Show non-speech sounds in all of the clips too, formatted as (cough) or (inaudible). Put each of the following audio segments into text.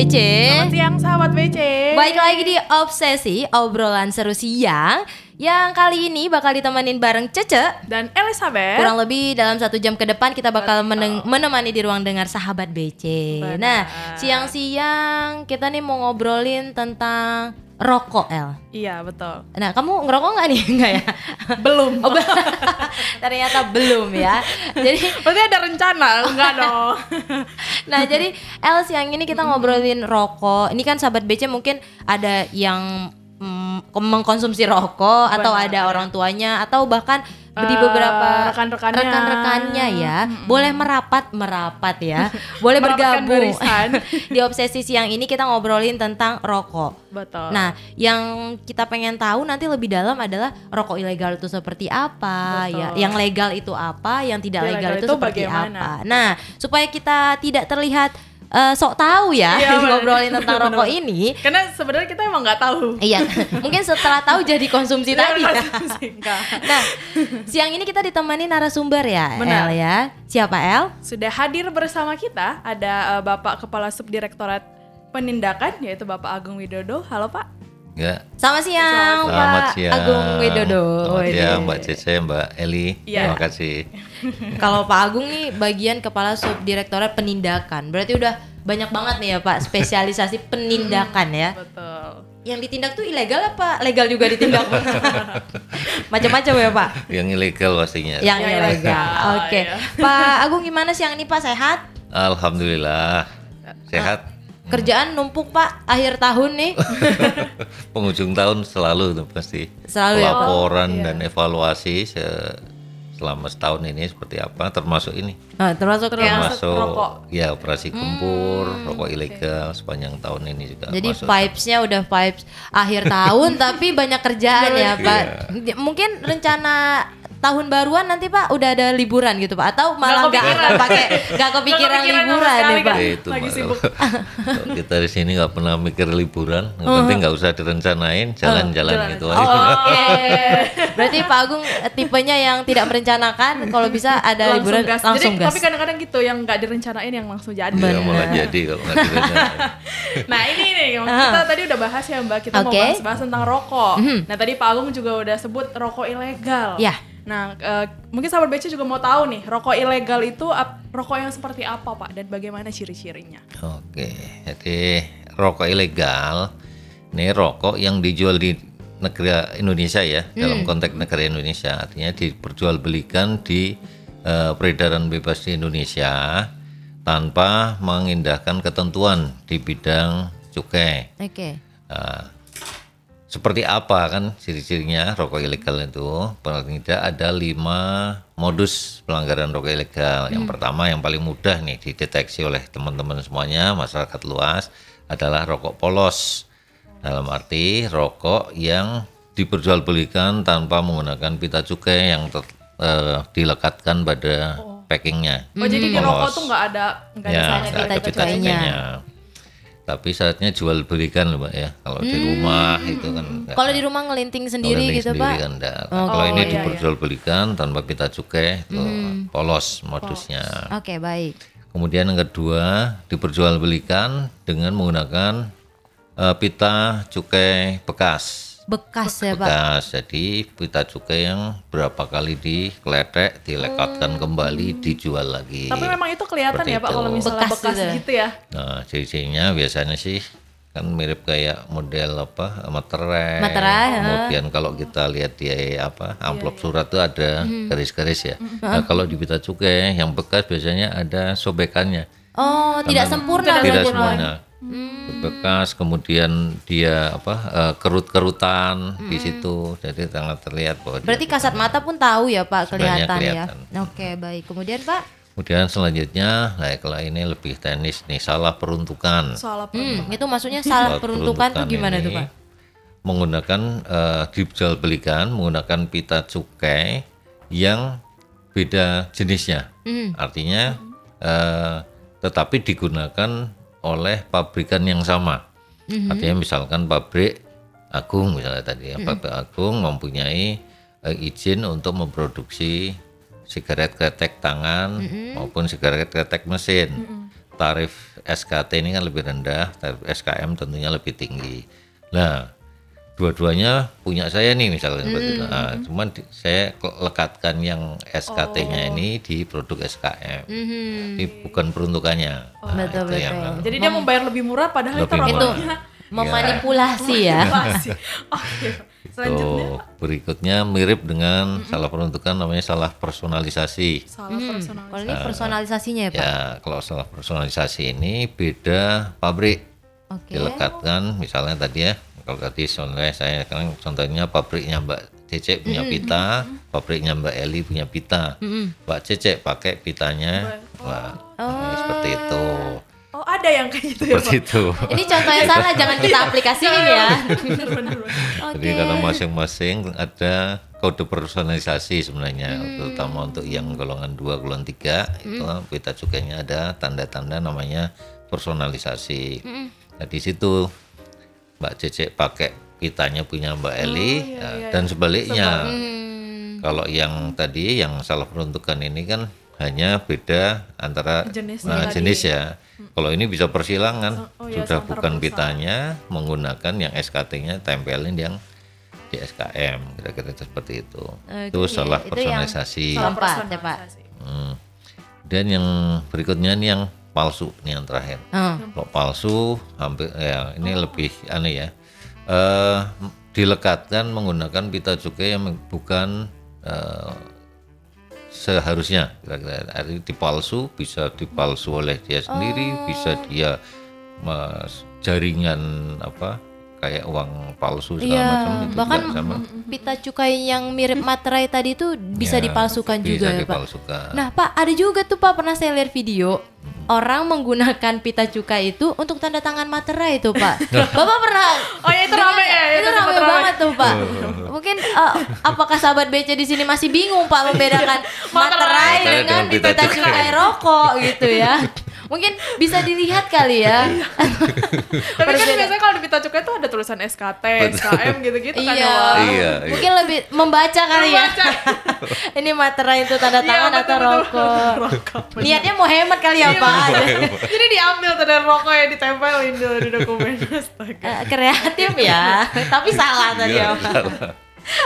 BC. Selamat siang sahabat BC. Baik lagi di Obsesi, obrolan seru siang yang kali ini bakal ditemenin bareng Cece. Dan Elizabeth. Kurang lebih dalam satu jam ke depan kita bakal meneng- menemani di ruang dengar sahabat BC. Benar. Nah, siang-siang kita nih mau ngobrolin tentang rokok, El. Iya betul. Nah, kamu ngerokok nggak nih? (laughs) Enggak ya? Belum. Oh, be- (laughs) ternyata belum ya. Jadi (laughs) Berarti ada rencana? Enggak dong. Nah jadi El siang ini kita ngobrolin rokok. Ini kan sahabat BC mungkin ada yang mm, mengkonsumsi rokok atau Benar, ada ya. orang tuanya atau bahkan di Eh, beberapa rekan-rekannya. rekan-rekannya ya boleh merapat merapat ya (laughs) boleh bergabung (laughs) di obsesi siang ini kita ngobrolin tentang rokok Betul. Nah, yang kita pengen tahu nanti lebih dalam adalah rokok ilegal itu seperti apa, Betul. ya. Yang legal itu apa, yang tidak Ilegal legal itu, itu seperti bagaimana? apa. Nah, supaya kita tidak terlihat eh, sok tahu ya Iya, (laughs) ngobrolin tentang rokok ini. Karena sebenarnya kita emang nggak tahu. Iya, mungkin setelah tahu jadi konsumsi (laughs) tadi. ya. (laughs) Enggak. Nah, siang ini kita ditemani narasumber ya, Benar. El ya. Siapa El? Sudah hadir bersama kita ada eh, Bapak Kepala Subdirektorat Penindakan yaitu Bapak Agung Widodo. Halo Pak. Ya, Selamat siang, selamat Pak siang. Agung Widodo. Selamat siang Mbak Cece, Mbak Eli. Iya. Terima kasih. (laughs) Kalau Pak Agung nih bagian kepala subdirektorat penindakan. Berarti udah banyak banget nih ya Pak spesialisasi (laughs) penindakan ya. Betul. Yang ditindak tuh ilegal apa legal juga ditindak? (laughs) Macam-macam ya Pak. Yang ilegal pastinya. Yang ilegal. Oke. ya. Pak Agung gimana siang ini Pak sehat? Alhamdulillah. Sehat. Kerjaan numpuk Pak akhir tahun nih. (laughs) Penghujung tahun selalu tuh pasti. Selalu ya, Pak? Laporan iya. dan evaluasi se- selama setahun ini seperti apa termasuk ini. Nah, termasuk Termasuk Termasuk rokok. ya operasi gempur, rokok ilegal sepanjang tahun ini juga Jadi vibes-nya udah vibes akhir tahun (laughs) tapi banyak kerjaan ya Pak. Iya. Mungkin rencana tahun baruan nanti Pak udah ada liburan gitu Pak atau malah nggak akan pakai (laughs) nggak kepikiran liburan ya Pak. itu Lagi sibuk. Kita di sini nggak pernah mikir liburan, yang penting nggak usah direncanain, jalan-jalan jalan gitu aja. aja. Oh, Oke. (laughs) Berarti Pak Agung eh, tipenya yang tidak merencanakan kalau bisa ada liburan gas. langsung Jadi, gas. Tapi kadang-kadang gitu yang nggak direncanain yang langsung jadi. Ya, malah jadi kalau nggak direncanain. (laughs) Nah ini nih kita tadi udah bahas ya Mbak kita mau Oke. Mhm. bahas-bahas tentang rokok. Nah tadi Pak Agung juga udah sebut rokok ilegal. Ya. Nah eh, mungkin sahabat BC juga mau tahu nih rokok ilegal itu ap- rokok yang seperti apa Pak dan bagaimana ciri-cirinya? Oke, jadi rokok ilegal ini rokok yang dijual di negara Indonesia ya, dalam konteks negara Indonesia, artinya diperjualbelikan di eh, peredaran bebas di Indonesia tanpa mengindahkan ketentuan di bidang cukai. Oke. Nah, seperti apa kan ciri-cirinya rokok ilegal itu? Paling tidak ada lima modus pelanggaran rokok ilegal. Yang pertama yang paling mudah nih dideteksi oleh teman-teman semuanya masyarakat luas adalah rokok polos. Dalam arti rokok yang diperjualbelikan tanpa menggunakan pita cukai yang ter- eh, dilekatkan pada packingnya. Oh jadi di Polos. rokok tuh nggak ada nggak ada Ya, ada gitu. pita cukainya. Tapi saatnya jual belikan loh Mbak ya. Kalau di rumah itu kan Kalau di rumah ngelinting sendiri ini gitu sendiri Pak. kan. Oh, Kalau ini iya, iya. diperjualbelikan tanpa pita cukai itu polos modusnya. Oke, baik. Kemudian yang kedua diperjualbelikan dengan menggunakan eh, pita cukai bekas. Bekas ya Pak. Bekas. Jadi pita cukai yang berapa kali dikletek, dilekatkan kembali, dijual lagi. Tapi memang itu kelihatan Seperti ya Pak itu. kalau misalnya Bekas bekas, gitu. gitu ya. Nah, ciri-cirinya biasanya sih kan mirip kayak model apa materai. Materai. Kemudian kalau kita lihat di apa amplop Iya, surat tuh ada garis-garis ya. Nah, kalau di pita cukai yang bekas biasanya ada sobekannya. Oh, tidak sempurna Tidak berarti, Semuanya. Bekas kemudian dia apa eh, kerut-kerutan di situ. Jadi sangat terlihat bahwa dia Berarti kasat mata pun tahu ya Pak Sebenarnya kelihatan, ya. kelihatan. Oke, baik. Kemudian Pak, Kemudian selanjutnya, nah kalau ini lebih teknis nih, salah peruntukan. Soal apa? hmm, itu maksudnya salah Saat peruntukan tuh gimana tuh Pak? Menggunakan eh, dijual belikan menggunakan pita cukai yang beda jenisnya. Hmm. Artinya eh, tetapi digunakan oleh pabrikan yang sama. Hmm. Artinya misalkan pabrik Agung misalnya tadi ya, pabrik Agung mempunyai eh, izin untuk memproduksi sigaret kretek tangan maupun sigaret kretek mesin. tarif SKT ini kan lebih rendah, tarif SKM tentunya lebih tinggi. Nah, dua-duanya punya saya nih misalnya seperti itu. Nah, cuman di- saya lekatkan yang SKT-nya ini di produk SKM. Ini bukan peruntukannya. Nah, Betul, itu yang betul. Jadi dia membayar lebih murah padahal itu Lebih. Itu rokoknya memanipulasi ya. masih. (laughs) Oke. Selanjutnya Tuh, berikutnya mirip dengan salah peruntukan namanya salah personalisasi. salah personal. Kalau ini personalisasinya ya, Pak. Ya, kalau salah personalisasi ini beda pabrik. Oke. Dilekatkan misalnya tadi ya, kalau tadi contohnya saya kan contohnya pabriknya Mbak Cece punya pita, pabriknya Mbak Eli punya pita. Mbak Cece pakai pitanya. Wah, ini seperti itu. Oh, ada yang kayak gitu ya, Seperti Pak. itu. Ini contoh yang salah, jangan kita aplikasiin ya. Jadi karena masing-masing ada kode personalisasi sebenarnya, terutama untuk yang golongan 2, golongan 3 itu pita cukainya ada tanda-tanda namanya personalisasi. Nah, di situ Mbak Cece pakai pitanya punya Mbak Eli nah, dan sebaliknya. Kalau yang tadi yang salah peruntukan ini kan hanya beda antara Jenisnya nah, jenis ya. Kalau ini bisa persilangan, Oh, iya, sudah bukan pitanya menggunakan yang SKT-nya tempelin yang di SKM kira-kira seperti itu. itu Oke, salah itu yang personalisasi. salah- Personalisasi. ya, Pak. Hmm. Dan yang berikutnya ini yang palsu, ini yang terakhir. Hmm. Kalau palsu hampir ya ini lebih aneh ya. Eh dilekatkan menggunakan pita cukai yang bukan eh, seharusnya kira-kira Arti dipalsu bisa dipalsu oleh dia sendiri bisa dia mas, jaringan apa kayak uang palsu segala Iya, macam itu bahkan juga sama pita cukai yang mirip materai tadi itu bisa Ya, dipalsukan bisa juga ya, Pak. dipalsukan. Nah, Pak, ada juga tuh Pak pernah saya lihat video orang menggunakan pita cukai itu untuk tanda tangan materai itu, Pak. (laughs) Bapak pernah Oh ya itu rame ya, itu sempat rame banget tuh, Pak. (laughs) Mungkin eh, apakah sahabat BC di sini masih bingung, Pak, membedakan (laughs) materai Materai dengan dengan pita cukai rokok gitu ya. Mungkin bisa dilihat kali ya. (laughs) (laughs) Tapi kan biasanya kalau di pita cukai itu ada tulisan SKT, SKM gitu-gitu kan Iya. ya. Iya, iya. Mungkin lebih membaca kali ya. (laughs) Ini materai itu tanda Iya, tangan atau rokok. Niatnya mau hemat kali ya, Iya, Pak. Jadi diambil tuh dari rokok yang ditempelin dulu di dokumen. Astaga. Eh, kreatif ya, tapi salah tadi Iya, ya Pak.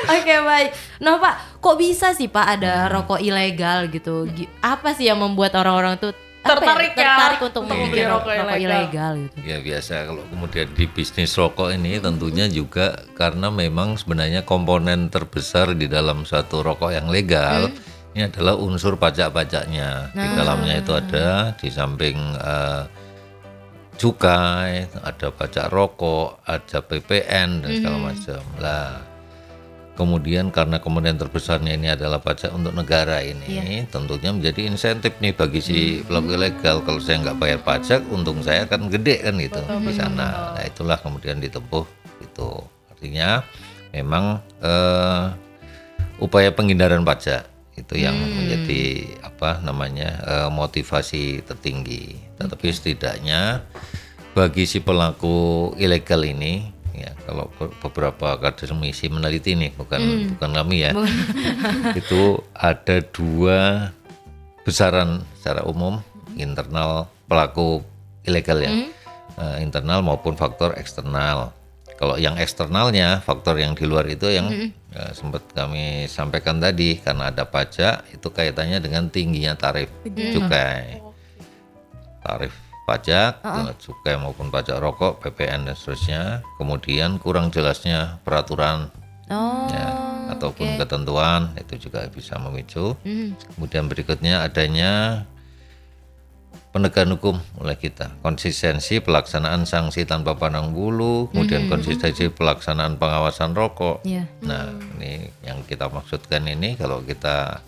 Oke baik. Nah Pak, kok bisa sih Pak ada rokok ilegal gitu? Gi- Apa sih yang membuat orang-orang tuh Tertarik ya, tertarik untuk untuk membeli rokok, rokok ilegal. ilegal gitu? Ya biasa kalau kemudian di bisnis rokok ini tentunya juga karena memang sebenarnya komponen terbesar di dalam satu rokok yang legal ini adalah unsur pajak-pajaknya. Di dalamnya itu ada di samping eh, cukai, ada pajak rokok, ada PPN dan segala macam. Lah Kemudian karena komponen terbesarnya ini adalah pajak untuk negara ini, tentunya menjadi insentif nih bagi si pelaku ilegal. Kalau saya nggak bayar pajak, untung saya akan gede kan gitu di sana. Nah itulah kemudian ditempuh itu. Artinya memang eh, upaya penghindaran pajak itu yang menjadi apa namanya eh, motivasi tertinggi. Tetapi setidaknya bagi si pelaku ilegal ini ya kalau be- beberapa akademisi meneliti nih bukan bukan kami ya. (laughs) Itu ada dua besaran secara umum internal pelaku ilegal ya. Eh, internal maupun faktor eksternal. Kalau yang eksternalnya faktor yang di luar itu yang eh, sempat kami sampaikan tadi karena ada pajak itu kaitannya dengan tingginya tarif cukai. Tarif pajak, eh, cukai maupun pajak rokok, PPN dan seterusnya. Kemudian kurang jelasnya peraturan Oh, ya, ataupun ketentuan itu juga bisa memicu. Kemudian berikutnya adanya penegakan hukum oleh kita, konsistensi pelaksanaan sanksi tanpa pandang bulu, kemudian konsistensi pelaksanaan pengawasan rokok. Iya. Nah, ini yang kita maksudkan ini kalau kita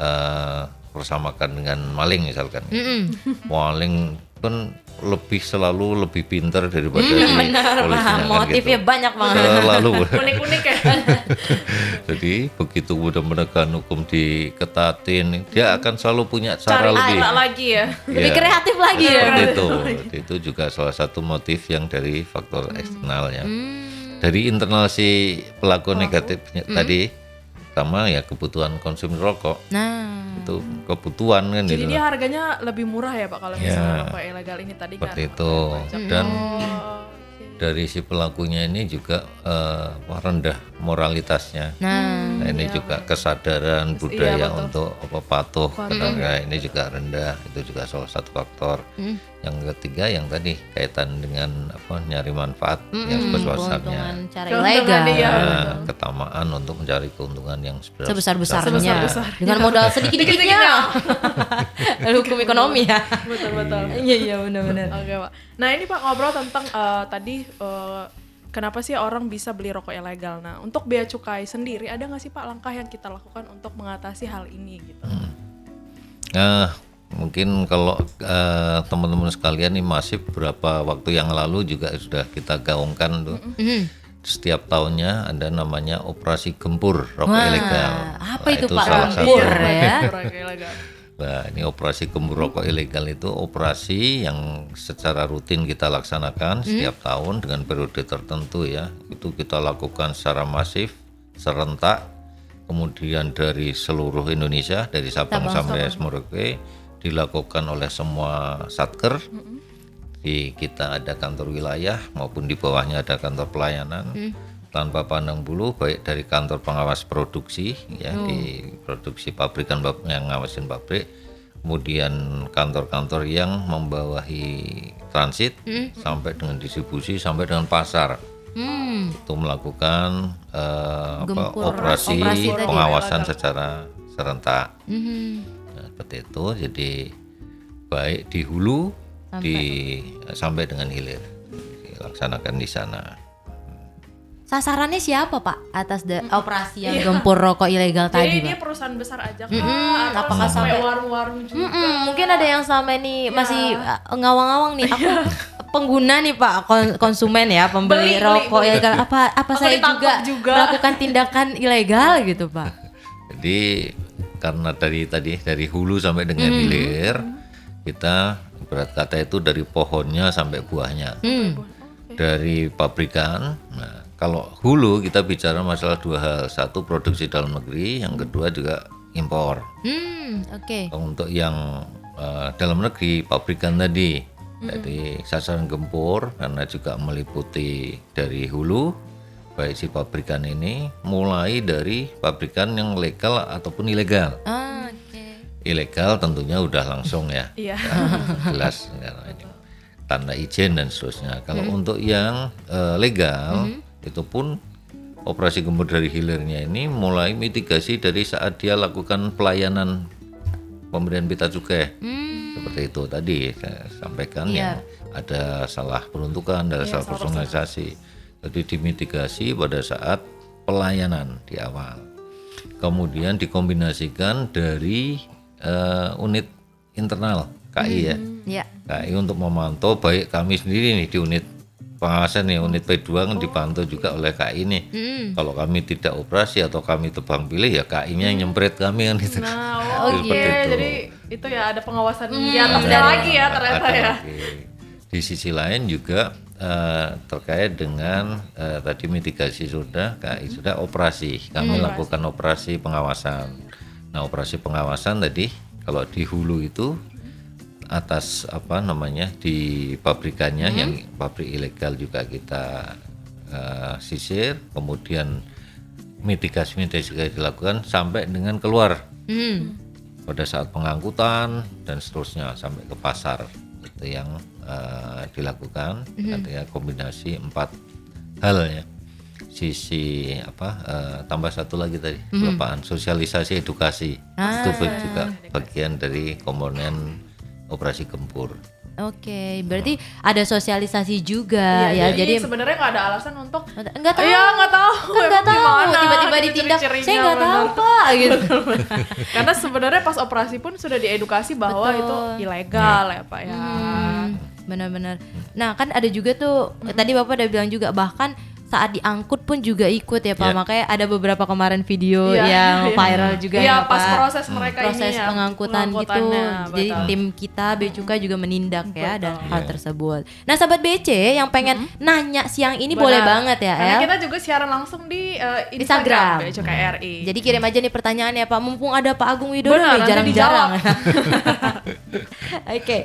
eh, persamakan dengan maling misalkan. Maling kan lebih selalu lebih pintar daripada si benar polisinya kan Motifnya gitu. banyak banget. Selalu. (laughs) Unik-unik ya. (laughs) Jadi begitu udah menekan hukum diketatin, dia akan selalu punya cara Cari lebih. lagi ya. Lebih Iya. kreatif lagi ya. Seperti itu. (laughs) Itu juga salah satu motif yang dari faktor eksternal ya. Hmm. Dari internal si pelaku negatifnya tadi pertama ya kebutuhan konsumsi rokok. Nah, itu kebutuhan kan Jadi gitu dia harganya lebih murah ya Pak kalau Ya. misalnya rokok ilegal ini tadi seperti kan. itu. Dan Oh, dari si pelakunya ini juga eh, apa, rendah moralitasnya. Nah, Nah, ini juga kesadaran budaya untuk apa patuh kepada ini juga rendah itu juga salah satu faktor yang ketiga yang tadi kaitan dengan apa nyari manfaat yang sebesar-besarnya keuntungan cara Keuntungan ilegal. dia. Nah, ketamaan untuk mencari keuntungan yang sebesar Sebesar-besarnya. Sebesar-besar. Dengan modal sedikit-dikitnya. (laughs) Hukum ekonomi ya. betul betul. Iya, iya benar-benar. Oke pak. Nah ini pak ngobrol tentang eh, tadi eh, kenapa sih orang bisa beli rokok ilegal. Nah untuk bea cukai sendiri ada nggak sih pak langkah yang kita lakukan untuk mengatasi hal ini gitu? Nah, mungkin kalau eh, teman-teman sekalian nih masih beberapa waktu yang lalu juga sudah kita gaungkan tuh. Setiap tahunnya ada namanya operasi gempur rokok Wah, ilegal. apa Nah, itu, Pak? salah Gempur satu. ya? (laughs) Nah, ini operasi gempur rokok ilegal itu operasi yang secara rutin kita laksanakan setiap tahun dengan periode tertentu ya. Itu kita lakukan secara masif, serentak, kemudian dari seluruh Indonesia dari Sabang sampai Merauke dilakukan oleh semua satker. Di kita ada kantor wilayah maupun di bawahnya ada kantor pelayanan tanpa pandang bulu baik dari kantor pengawas produksi ya di produksi pabrikan yang ngawasin pabrik kemudian kantor-kantor yang membawahi transit sampai dengan distribusi sampai dengan pasar Hmm. itu melakukan eh, apa, operasi, operasi tadi. pengawasan secara serentak Mhm. Seperti itu jadi baik di hulu di sampai dengan hilir dilaksanakan di sana Sasarannya siapa Pak atas da- operasi yang gempur rokok ilegal Jadi tadi dia Pak? perusahaan besar aja kah? Mm-mm, Atau apakah sampai sampai- warung-warung juga? Mm-mm, mungkin ada yang selama ini masih uh, ngawang-ngawang nih. Aku pengguna nih Pak, kon- konsumen ya, pembeli Beli, rokok beli. ilegal. Apa apa Aku saya juga, juga. melakukan tindakan ilegal gitu Pak? Jadi karena dari tadi dari hulu sampai dengan hilir kita berat kata itu dari pohonnya sampai buahnya. Hmm. Dari pabrikan. Nah, kalau hulu kita bicara masalah dua hal. Satu produksi dalam negeri, yang kedua juga impor. Hmm, oke. Untuk yang eh, dalam negeri pabrikan tadi. Jadi sasaran gempur karena juga meliputi dari hulu baik si pabrikan ini mulai dari pabrikan yang legal ataupun ilegal. Ah, oke. Ilegal tentunya udah langsung ya. Iya. jelas karena ini tanda izin dan seterusnya. Kalau untuk yang eh, legal itu pun operasi gempur dari hilirnya ini mulai mitigasi dari saat dia lakukan pelayanan pemberian pita cukai seperti itu tadi saya sampaikan yang ada salah peruntukan, ada salah personalisasi. Jadi dimitigasi pada saat pelayanan di awal. Kemudian dikombinasikan dari eh, unit internal KI ya. Ya. KI untuk memantau baik kami sendiri nih di unit pengawasan nih unit P2 kan dipantau juga oleh KI nih. Kalau kami tidak operasi atau kami tebang pilih ya KI-nya yang nyempret kami kan gitu. Nah, (laughs) Oh, oh, iya. itu. Jadi itu ya ada pengawasan Hmm, di atasnya lagi ya ternyata Ada ya. lagi. Di sisi lain juga eh, terkait dengan eh, tadi mitigasi sudah, KI sudah operasi. Kami lakukan operasi pengawasan. Nah, operasi pengawasan tadi kalau di hulu itu atas apa namanya di pabrikannya yang pabrik ilegal juga kita eh, sisir, kemudian mitigasi mitigasi dilakukan sampai dengan keluar Hmm. pada saat pengangkutan dan seterusnya sampai ke pasar itu yang eh, dilakukan artinya kombinasi empat hal ya sisi apa eh, tambah satu lagi tadi kelupaan sosialisasi edukasi itu juga bagian dari komponen operasi gempur Oke, berarti ada sosialisasi juga ya. jadi, Jadi sebenarnya nggak ada alasan untuk enggak tahu. Iya nggak tahu. Kan nggak tahu Gimana tiba-tiba gitu ditindak. Saya nggak tahu. Pak (laughs) gitu. Karena sebenarnya pas operasi pun sudah diedukasi bahwa Betul. itu ilegal ya pak ya. Hmm, benar-benar. Nah kan ada juga tuh tadi bapak udah bilang juga bahkan saat diangkut pun juga ikut ya Pak. Ya. Makanya ada beberapa kemarin video Iya, yang iya. viral juga Iya, ya pas Pak. proses mereka proses ini ya, pengangkutan gitu. pengangkutannya, Jadi betul. tim kita Becuka juga menindak ya dan Betul. hal tersebut. Nah, sahabat BC yang pengen nanya siang ini Benar. boleh banget ya, Karena El. kita juga siaran langsung di uh, Instagram. Instagram, Instagram KRI. Jadi kirim aja nih pertanyaannya Pak. Mumpung ada Pak Agung Widodo Benar, nih nanti jarang-jarang. (laughs) Oke.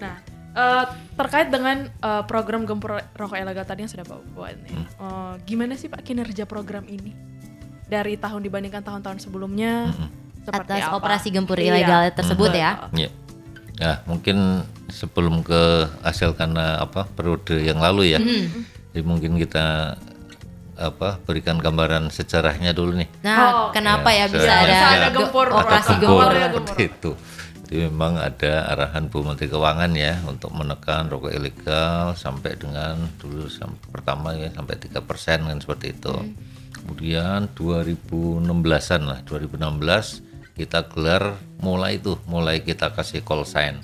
Nah, eh, terkait dengan eh, program gempur rokok ilegal tadi yang sudah Bapak buat nih. Hmm. eh, gimana sih Pak kinerja program ini? Dari tahun dibandingkan tahun-tahun sebelumnya seperti Atas apa? operasi gempur Iya. ilegal tersebut ya. Ya. Ya, mungkin sebelum ke hasil karena apa periode yang lalu ya. Jadi mungkin kita apa berikan gambaran sejarahnya dulu nih. Nah, Oh, kenapa ya, bisa ada, Bisa ada ge- gempur, operasi ada gempur? ya, seperti itu. Jadi memang ada arahan Bu Menteri Keuangan ya untuk menekan rokok ilegal sampai dengan dulu sam- pertama ya sampai tiga persen kan seperti itu. Kemudian 2016-an lah 2016 kita gelar mulai itu mulai kita kasih call sign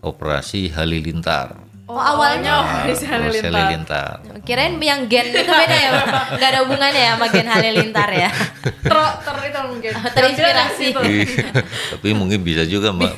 operasi Halilintar. Oh, awalnya (laughs) operasi Operasi halilintar. Halilintar. Kirain yang gen itu beda ya, nggak ada hubungannya ya sama gen halilintar ya. Ter, ter itu mungkin. (laughs) Terinspirasi. Itu. Iya. Tapi mungkin bisa juga Mbak.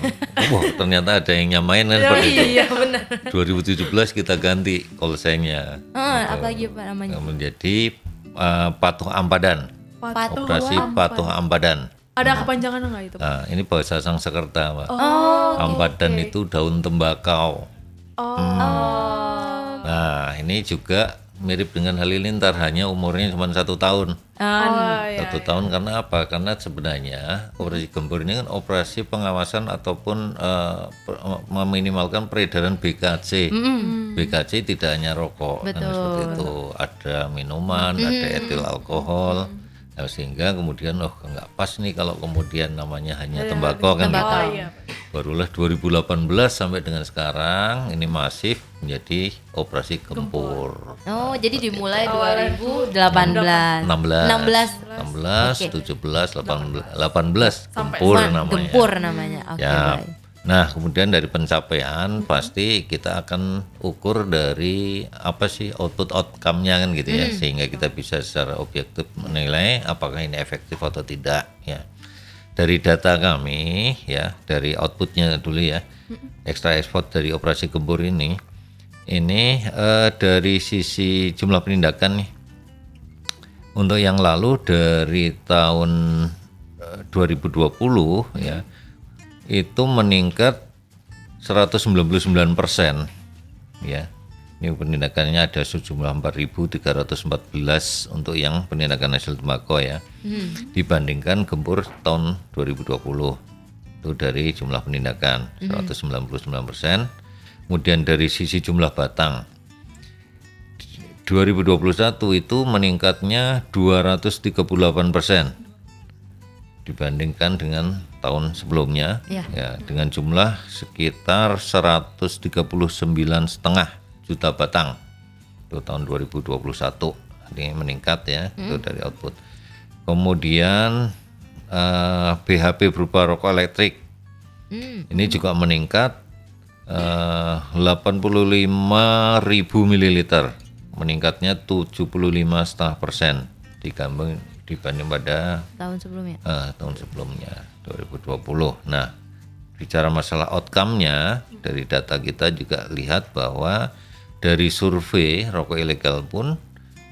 Wah ternyata ada yang nyamain kan seperti itu. Iya benar. 2017 kita ganti call sign-nya Oh, apa lagi pak namanya? menjadi uh, Patuh Ampadan. Patuh Operasi Patuh Ampadan. Ada kepanjangan nggak itu? Nah, ini bahasa Sangsekerta, Mbak. Oh, Ampadan itu daun tembakau. Oh. Nah, ini juga mirip dengan halilintar, hanya umurnya cuma satu tahun. Oh, iya. Satu tahun karena apa? Karena sebenarnya operasi gempur ini kan operasi pengawasan ataupun per- meminimalkan peredaran BKC. BKC tidak hanya rokok, kan seperti itu. Ada minuman, ada etil alkohol. Nah, sehingga kemudian oh nggak pas nih kalau kemudian namanya hanya tembakau kan gitu. Oh iya. Barulah 2018 sampai dengan sekarang ini masif menjadi operasi gempur. Oh, jadi dimulai Oh, 2018. 16 16. 16, 17, 18, 18 gempur namanya. Gempur namanya. Oke, Ya. baik. Nah, kemudian dari pencapaian pasti kita akan ukur dari apa sih output outcome-nya kan gitu ya, sehingga kita bisa secara objektif menilai apakah ini efektif atau tidak ya. Dari data kami ya, dari outputnya dulu ya, ekstra ekspor dari operasi gempur ini, ini eh, dari sisi jumlah penindakan nih, untuk yang lalu dari tahun eh, 2020 ya itu meningkat 199 persen. Ya ini penindakannya ada sejumlah 4.314 untuk yang penindakan hasil tembakau ya. Dibandingkan gempur tahun 2020 itu dari jumlah penindakan 199 persen. Kemudian dari sisi jumlah batang 2021 itu meningkatnya 238 persen dibandingkan dengan tahun sebelumnya Iya. ya dengan jumlah sekitar 139 setengah juta batang. Itu tahun 2021 ini meningkat ya itu dari output. Kemudian eh, BHP berupa rokok elektrik. Ini juga meningkat eh, 85.000 mililiter. Meningkatnya 75 setengah persen dibanding dibanding pada Tahun sebelumnya. eh, tahun sebelumnya 2020. Nah, bicara masalah outcome-nya dari data kita juga lihat bahwa dari survei rokok ilegal pun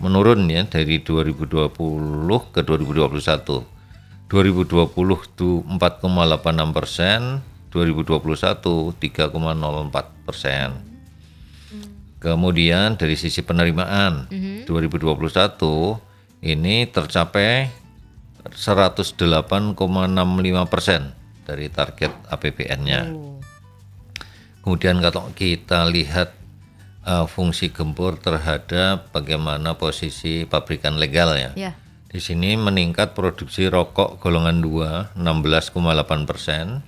menurun ya dari 2020 ke 2021. 2020 itu 4,86 persen, 2021 3,04 persen. Kemudian dari sisi penerimaan 2021 ini tercapai 108,65 persen dari target APBN-nya. Kemudian kalau kita lihat uh, fungsi gempur terhadap bagaimana posisi pabrikan legal ya. Ya. Di sini meningkat produksi rokok golongan 2 16,8 persen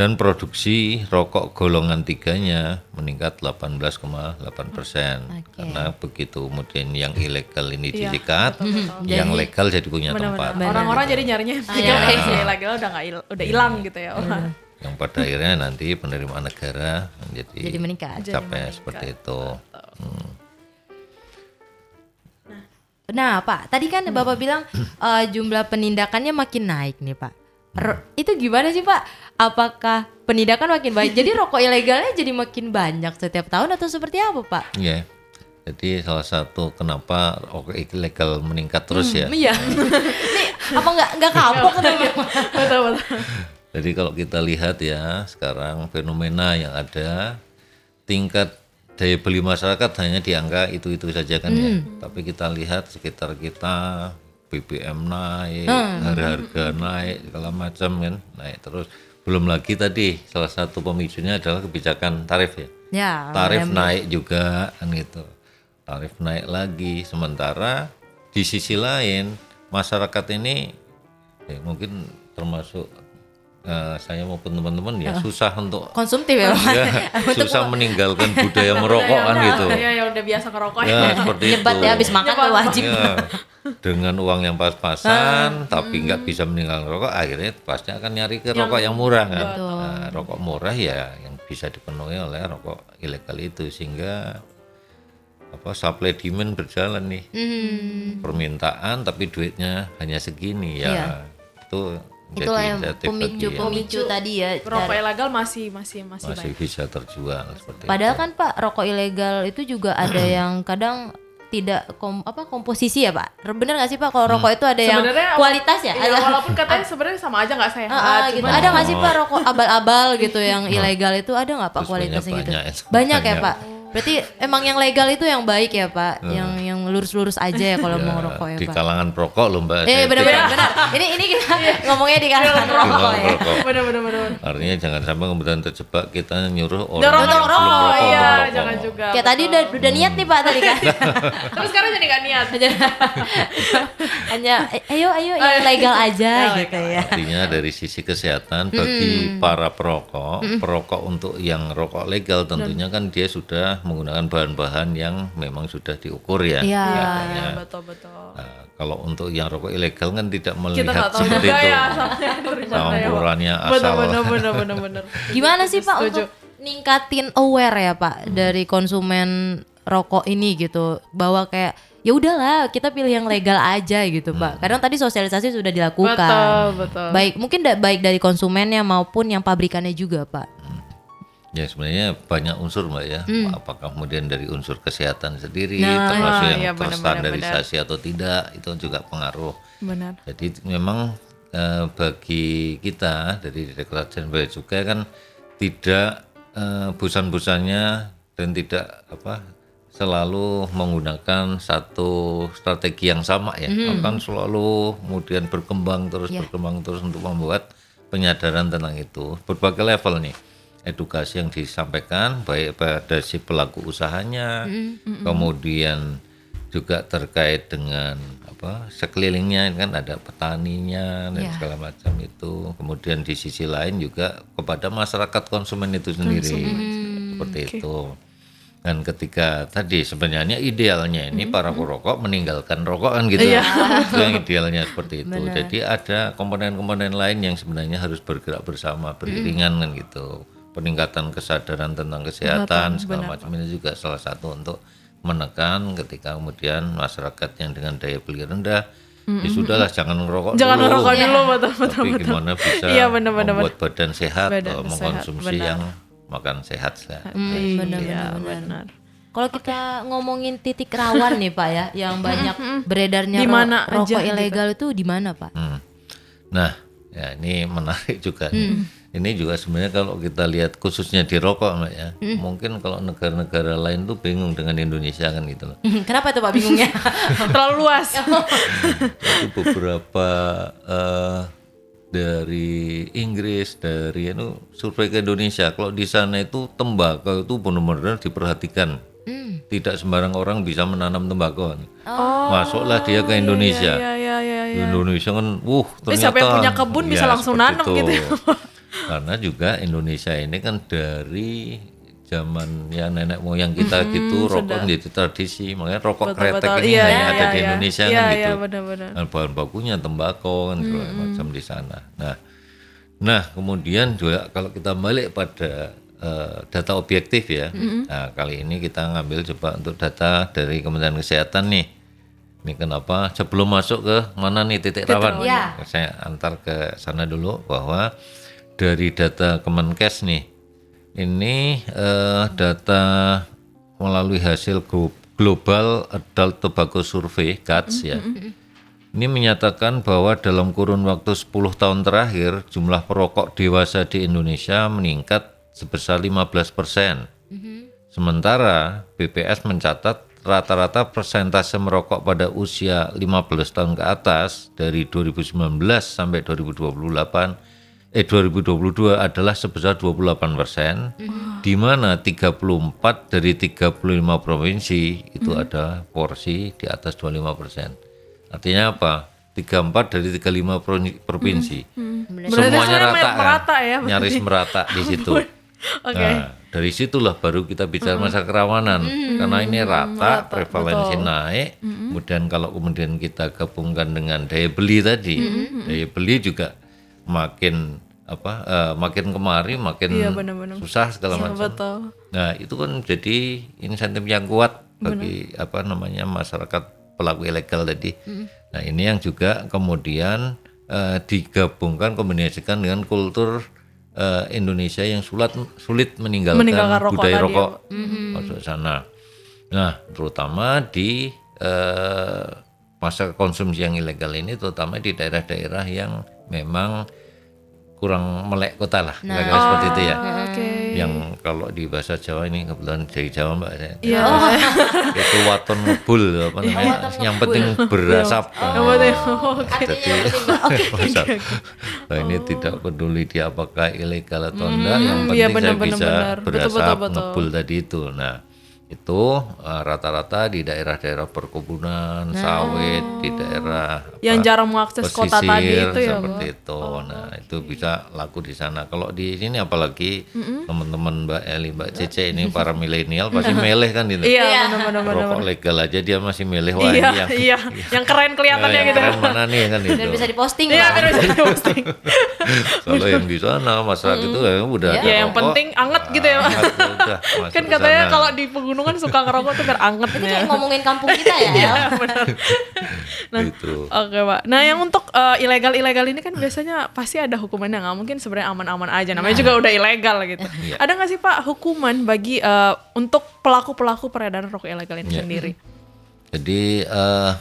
dan produksi rokok golongan tiganya meningkat 18,8 persen Oke. karena begitu kemudian yang ilegal ini Iya, disikat, yang legal jadi punya tempat. Benar-benar. Orang-orang jadi nyarinya yang iya. ilegal udah nggak il- udah hilang gitu ya. Yang pada akhirnya nanti penerimaan negara menjadi Jadi meningkat. capek seperti itu. Hmm. Nah, Pak, tadi kan Bapak bilang (clears throat) eh, jumlah penindakannya makin naik nih, Pak. Itu gimana sih, Pak? Apakah penindakan makin baik? Jadi (laughs) rokok ilegalnya jadi makin banyak setiap tahun atau seperti apa, Pak? Iya. Jadi salah satu kenapa rokok ilegal meningkat terus ya. Iya. (laughs) Nih, apa nggak nggak kapok (laughs) betul betul. Jadi kalau kita lihat ya sekarang fenomena yang ada tingkat daya beli masyarakat hanya di angka itu-itu saja kan ya. Tapi kita lihat sekitar kita BBM naik, harga-harga naik, segala macam kan naik terus. Belum lagi tadi salah satu pemicunya adalah kebijakan tarif ya. Ya. Tarif naik juga kan gitu. Tarif naik lagi sementara di sisi lain masyarakat ini ya mungkin termasuk eh, saya maupun teman-teman ya susah untuk konsumtif ya, (laughs) ya, susah (laughs) meninggalkan (laughs) budaya merokok kan gitu. Iya yang udah biasa ngerokok Ya seperti itu. Nyebat ya habis makan tuh wajib. Ya, dengan uang yang pas-pasan tapi nggak bisa meninggalkan rokok akhirnya pasti akan nyari ke rokok yang murah kan. Nah, rokok murah ya yang bisa dipenuhi oleh rokok ilegal itu sehingga apa supply demand berjalan nih. Hmm. Permintaan tapi duitnya hanya segini ya. Iya. Itu Itulah yang insentif bagi pemicu yang pemicu tadi ya. Rokok ilegal masih masih masih, masih baik. bisa terjual seperti Padahal itu. kan Pak rokok ilegal itu juga ada yang kadang tidak kom, apa komposisi ya Pak? Bener nggak sih Pak kalau rokok itu ada yang Sebenarnya kualitas ya? Iya, Ada walaupun katanya sebenarnya sama aja nggak sehat. Ah, ah, gitu. Ada nggak sih Pak rokok abal-abal gitu yang ilegal itu ada nggak Pak Terus kualitasnya gitu? banyak-banyak itu. Banyak ya Banyak. Pak. Berarti emang yang legal itu yang baik ya Pak, yang yang lurus-lurus aja ya kalau Ya, mau rokok ya di Pak. kalangan perokok loh mbak. Eh benar-benar benar. Ini ini kita ngomongnya di kalangan ya. perokok. Bener. bener. Artinya jangan sampai kemudian terjebak kita nyuruh orang Dorong yang belum rokok, iya merokok. jangan juga. Kayak tadi udah udah niat nih Pak tadi kan. (laughs) Terus sekarang jadi nggak niat. Hanya "Eh, ayo ayo yang legal aja gitu ya. Artinya dari sisi kesehatan bagi para perokok, perokok untuk yang rokok legal tentunya kan dia sudah menggunakan bahan-bahan yang memang sudah diukur ya. Iya. Iya betul betul. Nah, kalau untuk yang rokok ilegal kan tidak Kita melihat nggak tahu seperti juga itu. ya ya. Campurannya Bener asal. bener bener bener bener. Gimana sih Pak Setuju. untuk ningkatin aware ya Pak dari konsumen rokok ini gitu bahwa kayak ya udahlah kita pilih yang legal aja gitu Pak. Kadang tadi sosialisasi sudah dilakukan. Betul betul. Baik mungkin da- baik dari konsumennya maupun yang pabrikannya juga Pak. Ya sebenarnya banyak unsur mbak ya. Apakah kemudian dari unsur kesehatan sendiri, Nah, termasuk yang benar, terstandarisasi atau tidak, itu juga pengaruh. Benar. Jadi memang eh, bagi kita dari Direktorat Jenderal Cukai kan tidak eh, bosan-bosannya dan tidak apa selalu menggunakan satu strategi yang sama ya. Akan selalu kemudian berkembang terus berkembang terus untuk membuat penyadaran tentang itu berbagai level nih edukasi yang disampaikan baik pada si pelaku usahanya kemudian juga terkait dengan apa sekelilingnya kan ada petaninya dan Ya. segala macam itu. Kemudian di sisi lain juga kepada masyarakat konsumen itu sendiri. Seperti itu. Dan ketika tadi sebenarnya idealnya ini para perokok meninggalkan rokok kan gitu. Itu yang idealnya seperti itu. Jadi ada komponen-komponen lain yang sebenarnya harus bergerak bersama beriringan kan gitu peningkatan kesadaran tentang kesehatan segala macam ini juga salah satu untuk menekan ketika kemudian masyarakat yang dengan daya beli rendah ya sudahlah jangan ngerokok Jangan dulu ngerokok dulu betul betul tapi betul. gimana bisa Iya, benar, benar, membuat badan sehat Badan atau sehat, mengkonsumsi benar. yang makan sehat sehat Iya benar. Kalau kita ngomongin titik rawan nih Pak ya, yang banyak beredarnya ro- mana rokok aja gitu? ilegal itu di mana Pak? Hmm. Nah, ya ini menarik juga. nih. Ini juga sebenarnya kalau kita lihat khususnya di rokok, Mbak ya, mungkin kalau negara-negara lain tuh bingung dengan Indonesia kan gitu loh. Kenapa tuh Pak bingungnya? (laughs) Terlalu luas. (laughs) Itu beberapa eh, dari Inggris, dari itu survei ke Indonesia. Kalau di sana itu tembakau itu benar-benar diperhatikan. Hmm. Tidak sembarang orang bisa menanam tembakau. Masuklah dia ke Indonesia. Iya iya iya. Di Indonesia kan, wuh Tapi ternyata siapa yang punya kebun bisa Ya, langsung seperti nanam gitu ya. (laughs) Karena juga Indonesia ini kan dari zaman ya nenek moyang kita gitu rokok menjadi tradisi makanya rokok kretek Betul-betul. ini Iya, hanya iya, ada di iya. Indonesia Iya, kan iya, gitu benar-benar. Dan bahan bakunya tembakau kan segala macam di sana nah nah kemudian juga kalau kita balik pada eh, data objektif ya nah kali ini kita ngambil coba untuk data dari Kementerian Kesehatan nih Ini kenapa sebelum masuk ke mana nih titik rawan? Ya. Saya antar ke sana dulu bahwa dari data Kemenkes nih, ini eh, data melalui hasil glo- Global Adult Tobacco Survey (GATS) ya. Ini menyatakan bahwa dalam kurun waktu 10 tahun terakhir jumlah perokok dewasa di Indonesia meningkat sebesar 15 persen. Sementara BPS mencatat rata-rata persentase merokok pada usia 15 tahun ke atas dari 2019 sampai 2028 eh 2022 adalah sebesar 28 persen, di mana 34 dari 35 provinsi itu ada porsi di atas 25 persen. Artinya apa? 34 dari 35 pro- provinsi. Berarti Semuanya rata, kan? merata ya, berarti. nyaris merata di (laughs) situ. Oke. Nah, dari situlah baru kita bicara masalah kerawanan, karena ini rata, prevalensi naik. Kemudian kalau kemudian kita gabungkan dengan daya beli tadi, daya beli juga makin apa, eh, makin kemari, makin Iya, benar-benar. susah segala Iya, macam. betul. Nah itu kan jadi insentif yang kuat bagi apa namanya masyarakat pelaku ilegal tadi. Nah ini yang juga kemudian eh, digabungkan kombinasikan dengan kultur eh, Indonesia yang sulit sulit meninggalkan, Meninggalkan rokok budaya tadi ya, rokok masuk sana. Nah terutama di eh, masa konsumsi yang ilegal ini, terutama di daerah-daerah yang memang kurang melek kota lah, kira-kira seperti itu ya Ah, Oke. yang kalau di bahasa Jawa ini kebetulan dari Jawa mbak saya Iya. itu waton ngebul apa namanya yang penting berasap Artinya yang penting Mbak. Oke. (laughs) Berasap. Nah, ini tidak peduli dia apakah ilegal atau enggak yang penting iya, saya benar, benar, bisa. Betul, berasap betul, betul. ngebul tadi itu nah itu eh, rata-rata di daerah-daerah perkebunan sawit di daerah apa, Yang jarang mengakses kota tadi pesisir, itu ya, seperti itu. Nah, itu bisa laku di sana. Kalau di sini apalagi teman-teman Mbak Eli, Mbak Cece ini para milenial (laughs) pasti meleh kan itu. Iya, benar-benar. Rokok legal aja dia masih milih wah Iya, yang iya. (laughs) Yang keren kelihatannya yang gitu. keren mana nih kan (laughs) itu. Dan bisa diposting Iya, bisa diposting. Kalau yang di sana masyarakat itu ya udah Ya, yang penting anget gitu ya, Pak. Kan katanya kalau di pegunungan suka ngerokok tuh biar anget Itu ya. kayak ngomongin kampung kita ya. (laughs) Iya, benar. (laughs) Nah, Gitu. Oke pak. Nah yang untuk eh, ilegal-ilegal ini kan biasanya pasti ada hukumannya nggak mungkin sebenarnya aman-aman aja. Namanya juga udah ilegal gitu. Iya. Ada nggak sih pak hukuman bagi eh, untuk pelaku-pelaku peredaran rokok ilegal ini Iya. sendiri? Jadi eh,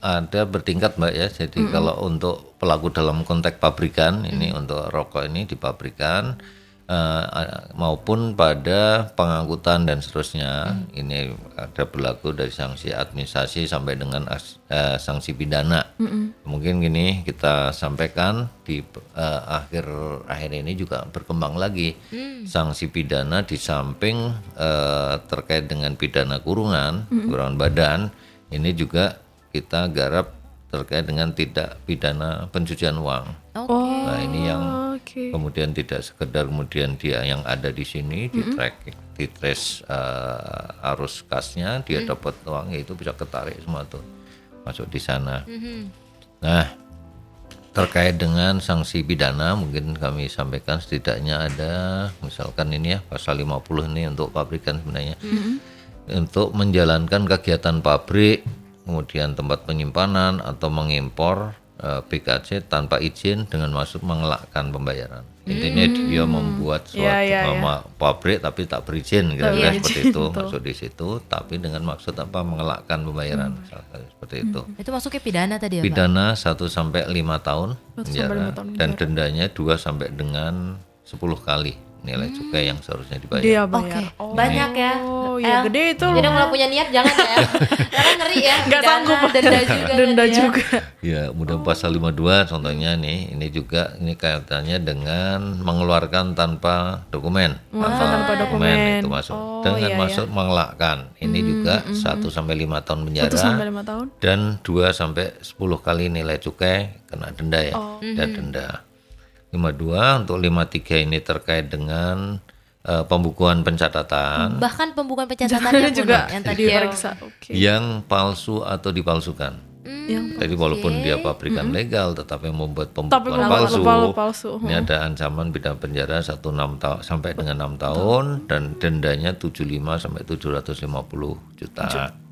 ada bertingkat mbak ya. Jadi kalau untuk pelaku dalam konteks pabrikan ini untuk rokok ini di pabrikan eh, maupun pada pengangkutan dan seterusnya. Ini ada berlaku dari sanksi administrasi sampai dengan as- eh, sanksi pidana. Mungkin gini kita sampaikan di eh, akhir akhir ini juga berkembang lagi. Sanksi pidana di samping eh, terkait dengan pidana kurungan, kurungan badan ini juga kita garap terkait dengan tidak pidana pencucian uang. Oke. Nah ini yang Oke. kemudian tidak sekedar kemudian dia yang ada di sini di track di trace eh, arus kasnya dia dapat uang itu bisa ketarik semua tuh masuk di sana. Nah terkait dengan sanksi pidana mungkin kami sampaikan setidaknya ada misalkan ini ya pasal 50 ini untuk pabrikan sebenarnya untuk menjalankan kegiatan pabrik kemudian tempat penyimpanan atau mengimpor BKC tanpa izin dengan maksud mengelakkan pembayaran. Intinya dia membuat suatu Iya, iya, iya. nama pabrik tapi tak berizin kira-kira Iya, seperti itu masuk di situ tapi dengan maksud apa mengelakkan pembayaran misalkan seperti itu. Itu masuknya pidana tadi ya Pak? pidana 1 sampai 5 tahun Satu sampai penjara lima tahun dan dendanya 2 sampai dengan 10 kali nilai cukai yang seharusnya dibayar. Dia Oke, bayar. Oh, banyak ya. Oh, iya El. gede itu Jadi kalau punya niat jangan ya. (laughs) Karena ngeri ya. Pidana, sanggup. Denda juga. (laughs) Denda ya. juga. Ya, kemudian pasal 52 contohnya nih, ini juga ini kaitannya dengan mengeluarkan tanpa dokumen. Mengeluarkan tanpa dokumen. itu masuk. Oh, dengan iya, maksud mengelakkan. Ini juga 1 sampai 5 tahun penjara. Satu sampai lima tahun. dan 2 sampai 10 kali nilai cukai kena denda ya. Oh. Dan denda. 52 untuk 53 ini terkait dengan eh, pembukuan pencatatan Bahkan pembukaan pencatatannya Jadinya pun juga yang tadi ya. diperiksa. Oke. yang palsu atau dipalsukan. Yang Jadi walaupun dia pabrikan legal tetapi membuat tapi pembukuan kalau palsu, palsu, palsu. ini ada ancaman pidana penjara 1 6 tahun sampai dengan 6 tahun dan dendanya 75 sampai 750 juta.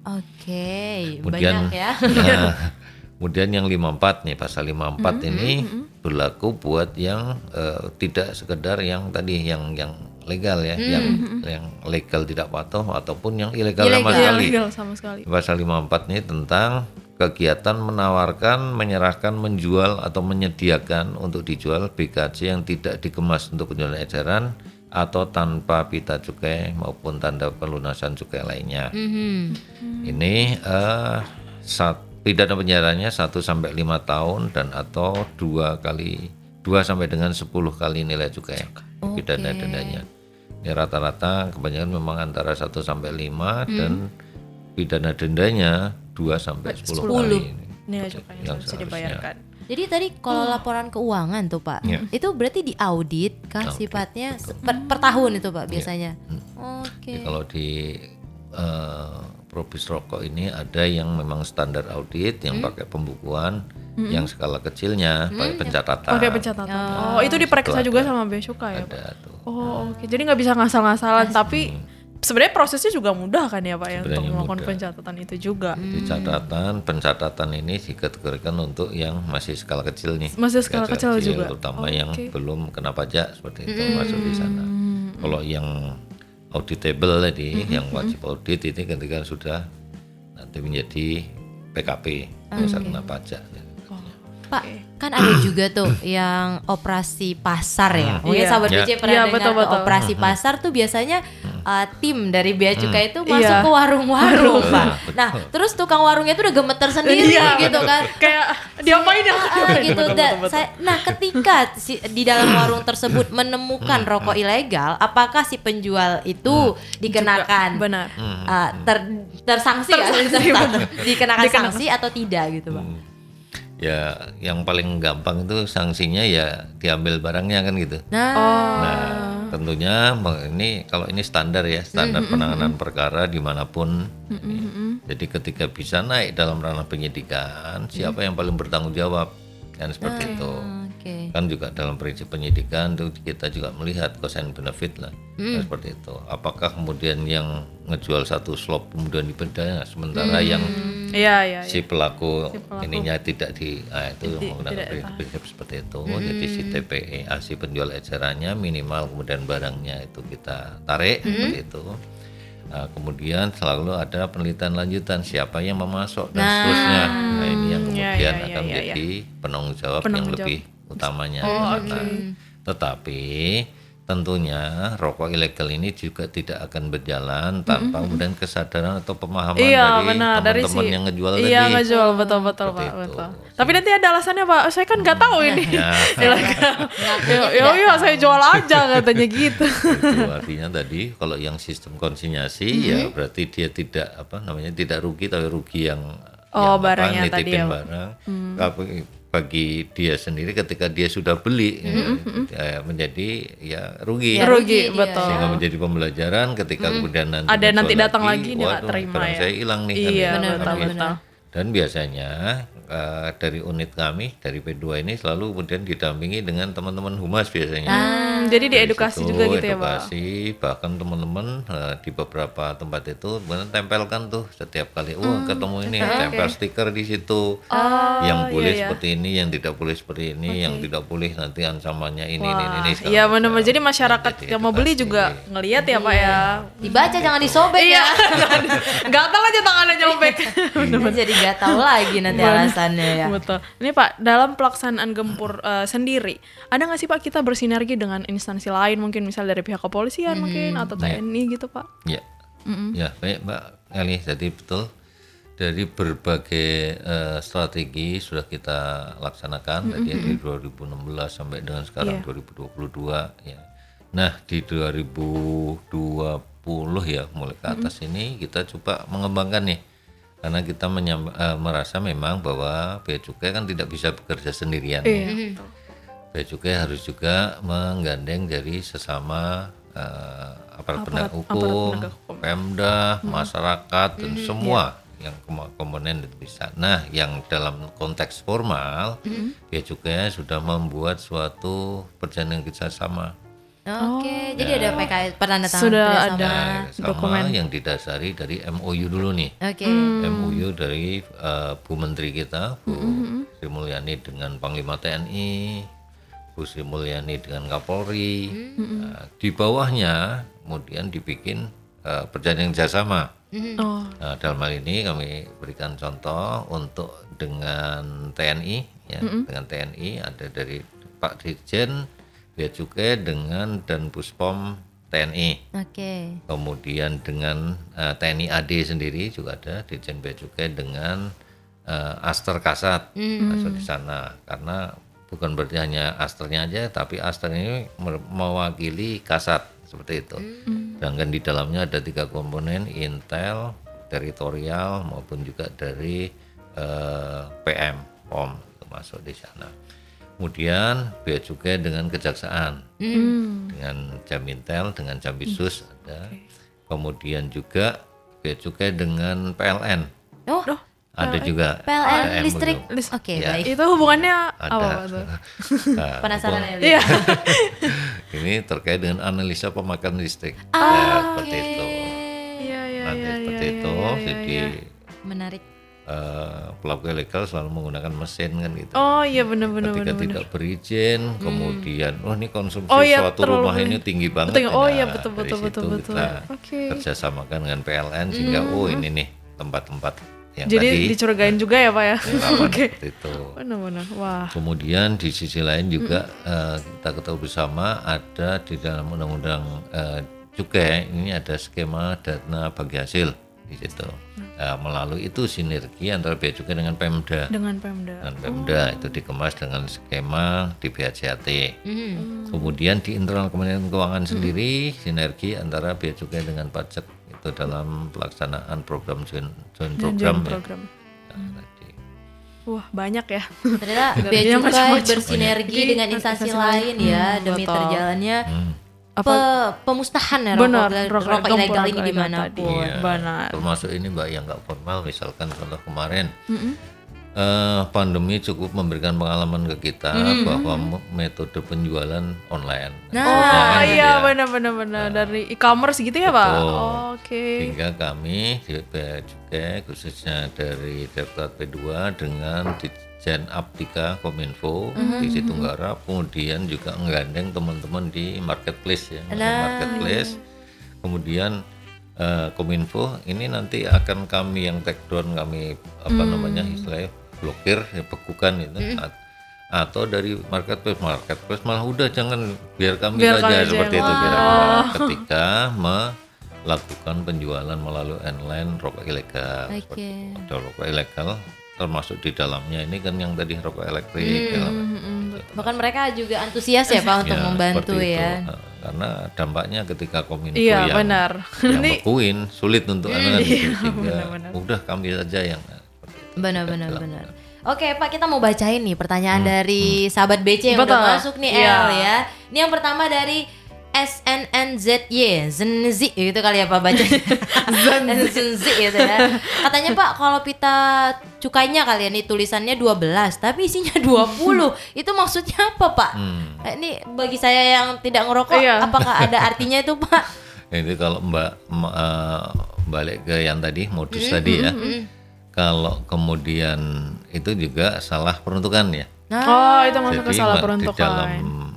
Oke, Kemudian banyak ya. Nah, (laughs) kemudian yang 54 nih pasal 54 ini berlaku buat yang eh, tidak sekedar yang tadi yang yang legal ya, yang yang legal tidak patuh ataupun yang ilegal sama Ilegal. Sekali. legal sama sekali. Pasal 54 ini tentang kegiatan menawarkan, menyerahkan, menjual atau menyediakan untuk dijual BKC yang tidak dikemas untuk penjualan eceran atau tanpa pita cukai maupun tanda pelunasan cukai lainnya. Mhm. Ini eh sat, pidana penjaranya 1 sampai 5 tahun dan atau dua kali 2 sampai dengan 10 kali nilai cukai pidana dendanya. Ini rata-rata kebanyakan memang antara 1 sampai 5 dan pidana dendanya 2 sampai 10, kali. Nilai cukai yang harus dibayarkan. Jadi tadi kalau laporan keuangan tuh Pak, Iya. itu berarti diaudit kah Audit, sifatnya per, per tahun itu Pak biasanya? Oke. Jadi kalau di eh, Probis rokok ini ada yang memang standar audit yang pakai pembukuan, yang skala kecilnya pakai pencatatan. Pakai pencatatan. Oh, itu diperiksa juga sama bea cukai ya, Pak? Ada tuh. Oh, oke. Jadi nggak bisa ngasal-ngasalan, tapi sebenarnya prosesnya juga mudah kan ya, Pak ya, untuk melakukan mudah. pencatatan itu juga. Di catatan, pencatatan ini dikategorikan untuk yang masih skala kecil nih. Masih skala kecil juga. Terutama Oh, yang oke. belum kena pajak seperti itu masuk di sana. Kalau yang auditable tadi, yang wajib audit ini ketika sudah nanti menjadi PKP, bisa kena pajak. Pak, kan ada (clears throat) juga tuh yang operasi pasar ya. Mungkin Iya. sahabat Ya. BC pernah Iya, dengar betul, tuh betul. operasi pasar tuh biasanya uh, tim dari bea cukai itu masuk Iya. ke warung-warung, Pak. Betul. Nah, terus tukang warungnya tuh udah gemeter sendiri Iya, gitu kan. Kayak diapain ya? Ah, gitu. Saya- nah, ketika si, di dalam warung tersebut menemukan rokok ilegal, apakah si penjual itu dikenakan Benar. uh, ter, tersanksi, ya? (laughs) Ter- dikenakan Dikenakan. sanksi atau tidak gitu, Pak? Ya, yang paling gampang itu sanksinya ya diambil barangnya kan gitu. Nah, Nah, tentunya ini kalau ini standar ya, standar penanganan perkara di mana pun. Jadi ketika bisa naik dalam ranah penyidikan, siapa yang paling bertanggung jawab? Kan seperti itu. oke. Kan juga dalam prinsip penyidikan itu kita juga melihat cost and benefit lah, Kan seperti itu. Apakah kemudian yang ngejual satu slop kemudian dipidana, sementara yang Iya, iya. si pelaku, ininya tidak di ah, itu menggunakan tidak prinsip, prinsip seperti itu. Jadi si TPE ah, si penjual ecerannya minimal kemudian barangnya itu kita tarik seperti itu. Nah, kemudian selalu ada penelitian lanjutan siapa yang memasok dan seterusnya. Nah ini yang Iya, kemudian iya, akan iya, iya. jadi penanggung jawab yang Penanggung jawab. lebih utamanya. Oh, Nah, tetapi tentunya rokok ilegal ini juga tidak akan berjalan tanpa kemudian kesadaran atau pemahaman Iya, dari benar. Dari teman-teman si yang ngejual Iya, tadi. ngejual betul betul, Seperti Pak, itu. betul. Tapi nanti ada alasannya, Pak. Saya kan nggak tahu ini. Ya. Ilegal. Ya, ya, iya, saya jual aja (laughs) katanya gitu. itu artinya tadi kalau yang sistem konsinyasi Mm-hmm. ya berarti dia tidak apa namanya tidak rugi tapi rugi yang Oh, yang barangnya apa, tadi ya, Pak. barang Tapi bagi dia sendiri ketika dia sudah beli ya, menjadi ya rugi Ya, Rugi, rugi dia. betul. sehingga menjadi pembelajaran ketika kemudian nanti Ada nanti datang lagi, dia nggak waduh, terima ya. saya hilang nih kan Iya, gitu. benar, Kan gitu. betul. dan biasanya eh, dari unit kami dari P2 ini selalu kemudian didampingi dengan teman-teman humas biasanya Hmm, jadi diedukasi situ, juga gitu ya, Pak. edukasi, bahkan teman-teman eh, di beberapa tempat itu benar tempelkan tuh setiap kali wah Hmm, ketemu ini tempel stiker di situ Oh, yang boleh iya, iya. seperti ini yang tidak boleh seperti ini yang tidak boleh nanti ancamannya ini ini ini, ini Iya benar-benar. Jadi masyarakat Jadi yang mau beli edukasi. juga ngelihat ya Pak ya. Dibaca jangan disobek Iya. (laughs) ya. Gatal aja tangannya nyobek. (laughs) Jadi nggak tahu lagi nanti alasannya ya. Betul. Ini Pak, dalam pelaksanaan gempur eh, sendiri, ada nggak sih Pak kita bersinergi dengan instansi lain mungkin misal dari pihak kepolisian mungkin atau TNI gitu Pak? Ya, ya baik Mbak Eli. Jadi betul dari berbagai eh, strategi sudah kita laksanakan tadi ya, dari 2016 sampai dengan sekarang 2022 ya. Nah di 2020 ya mulai ke atas ini kita coba mengembangkan nih karena kita menyam- eh, merasa memang bahwa bea cukai kan tidak bisa bekerja sendirian. ya. Bea cukai harus juga menggandeng dari sesama eh, aparat penegak hukum, Pemda, masyarakat dan semua yang kom- komponen itu bisa. Nah, yang dalam konteks formal, bea cukai sudah membuat suatu perjanjian kerjasama Oke, jadi ada PKS penandatangan Sudah kerjasama. ada. Nah, sama dokumen. yang didasari dari MOU dulu nih. Oke. MOU dari eh, Bu Menteri kita, Bu Sri Mulyani dengan Panglima TNI, Bu Sri Mulyani dengan Kapolri. Nah, di bawahnya kemudian dibikin eh, perjanjian kerjasama. Oh. Nah, dalam hal ini kami berikan contoh untuk dengan TNI, ya, dengan TNI ada dari Pak Dirjen, Bea Cukai dengan dan Puspom TNI. Oke. Kemudian dengan eh, TNI AD sendiri juga ada Dirjen Bea Cukai dengan eh, Aster Kasat masuk di sana karena bukan berarti hanya Asternya aja tapi Aster ini mewakili Kasat seperti itu. Sedangkan di dalamnya ada tiga komponen Intel, teritorial maupun juga dari eh, PM POM masuk di sana. Kemudian bea cukai dengan kejaksaan dengan Jamintel dengan Jambisus ada. Kemudian juga bea cukai dengan PLN Oh, ada juga PLN listrik. Oke, Ya. baik. Itu hubungannya ada apa tuh? Nah, Penasaran ya? Iya. (laughs) ini terkait dengan analisa pemakaian listrik Ah, Ya, seperti itu Iya, iya, nanti iya, seperti iya, itu iya, iya, jadi iya. Menarik. Eh, pelaku ilegal selalu menggunakan mesin kan gitu Oh iya benar-benar ketika benar. tidak berizin kemudian oh ini konsumsi Oh iya, suatu rumah ini banyak. tinggi banget Betul, oh Nah, iya, betul, dari betul, situ betul, betul. kita Oke. kerjasamakan dengan PLN sehingga oh ini nih tempat-tempat yang Jadi tadi dicurigain juga ya Pak ya? (laughs) Oke. seperti itu Benar-benar. Wah. Kemudian di sisi lain juga eh, kita ketahui bersama ada di dalam undang-undang eh, cukai ini ada skema dana bagi hasil di situ. Nah, melalui itu sinergi antara bea cukai dengan Pemda. Dengan Pemda. Dan Pemda itu dikemas dengan skema di BHCAT. Hmm. Kemudian di internal Kementerian Keuangan sendiri sinergi antara bea cukai dengan pajak itu dalam pelaksanaan program joint, joint program, Program. ya. Nah, tadi. Wah banyak ya. Ternyata (laughs) bea cukai bersinergi dengan instansi lain ya demi betul. terjalannya Hmm. Pe- pemusnahan ya Benar. rokok, rokok- rokok ilegal ini ilegal di mana pun. tadi. Iya. Benar. Termasuk ini mbak yang nggak formal, misalkan contoh kemarin eh, pandemi cukup memberikan pengalaman ke kita bahwa m- metode penjualan online. Nah. Oh iya ya. benar-benar benar dari e-commerce gitu ya Pak. Oh, Oke. Sehingga kami di Cukai khususnya dari Direktorat P2 dengan Ditjen Aptika Kominfo di Situng Garap, kemudian juga menggandeng teman-teman di marketplace ya, di marketplace. Kemudian eh, Kominfo ini nanti akan kami yang take down kami apa namanya istilahnya blokir, ya, bekukan itu. At- atau dari marketplace. Marketplace malah udah jangan biar kami Biar aja. seperti itu Wah. kira-kira ketika melakukan penjualan melalui online rokok ilegal. Ada rokok ilegal termasuk di dalamnya ini kan yang tadi rokok elektrik ya. Bahkan mereka juga antusias ya Pak untuk Ya, membantu seperti itu. ya. Nah, karena dampaknya ketika kominfo Iya, yang, benar. yang Ini- bekuin sulit untuk anak gitu, sehingga benar-benar. udah kami saja yang. Benar-benar benar. Oke Pak kita mau bacain nih pertanyaan dari sahabat BC yang Betul. udah masuk nih Iya. El ya. Ini yang pertama dari SNNZY Zenzi gitu kali ya Pak baca (laughs) Zenzi (laughs) gitu ya Katanya Pak kalau pita cukainya kalian nih tulisannya 12 Tapi isinya 20 (laughs) Itu maksudnya apa Pak? Hmm. Eh, Ini bagi saya yang tidak ngerokok Iya. Apakah ada artinya itu Pak? Ini kalau Mbak eh, balik ke yang tadi modus Hmm, tadi ya. Kalau kemudian itu juga salah peruntukan ya. Oh itu masuk ke salah Mbak, di peruntukan. dalam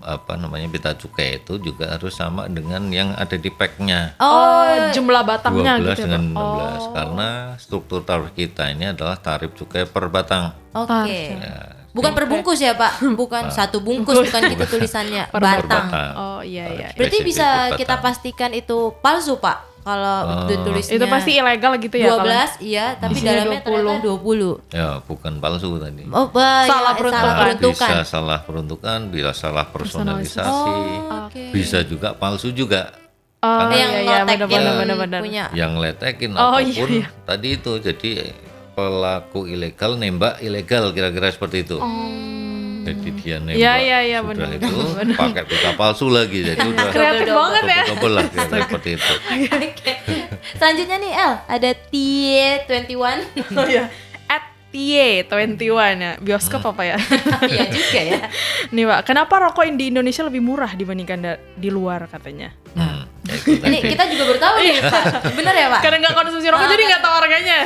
apa namanya pita cukai itu juga harus sama dengan yang ada di packnya. Oh, jumlah batangnya 12 gitu ya dengan Pak. 16 karena struktur tarif kita ini adalah tarif cukai per batang. Oke Ya, Bukan perbungkus ya Pak? (laughs) Bukan satu bungkus bukan gitu tulisannya Batang batang. Oh iya iya. Berarti bisa per kita pastikan itu palsu Pak kalau itu tulisnya Itu pasti ilegal gitu ya 12 kalau iya tapi Isinya dalamnya ternyata 20. Ya, bukan palsu tadi. Oh, bah, Salah ya, peruntukan. salah peruntukan. Bisa salah peruntukan, bisa salah personalisasi, Oh, oke. bisa juga palsu juga. Oh yang iya iya ngotekin benar benar benar. punya. Yang letekin Oh, ataupun iya, iya. tadi itu jadi pelaku ilegal nembak ilegal kira-kira seperti itu. Jadi dia nembak Iya, iya, iya, sudah benar, itu (laughs) pakai pita palsu lagi jadi udah Kreatif banget ya. double lah kira-kira seperti itu. (laughs) Oke. Selanjutnya nih El, ada T21. (laughs) Oh iya. At Tie 21 ya, bioskop apa ya? Iya juga ya. Nih Pak, kenapa rokok di Indonesia lebih murah dibandingkan da- di luar katanya? Hmm, ya itu Ini kita juga baru tahu nih, Pak. Bener ya, Pak? Karena nggak konsumsi rokok jadi nggak tahu harganya.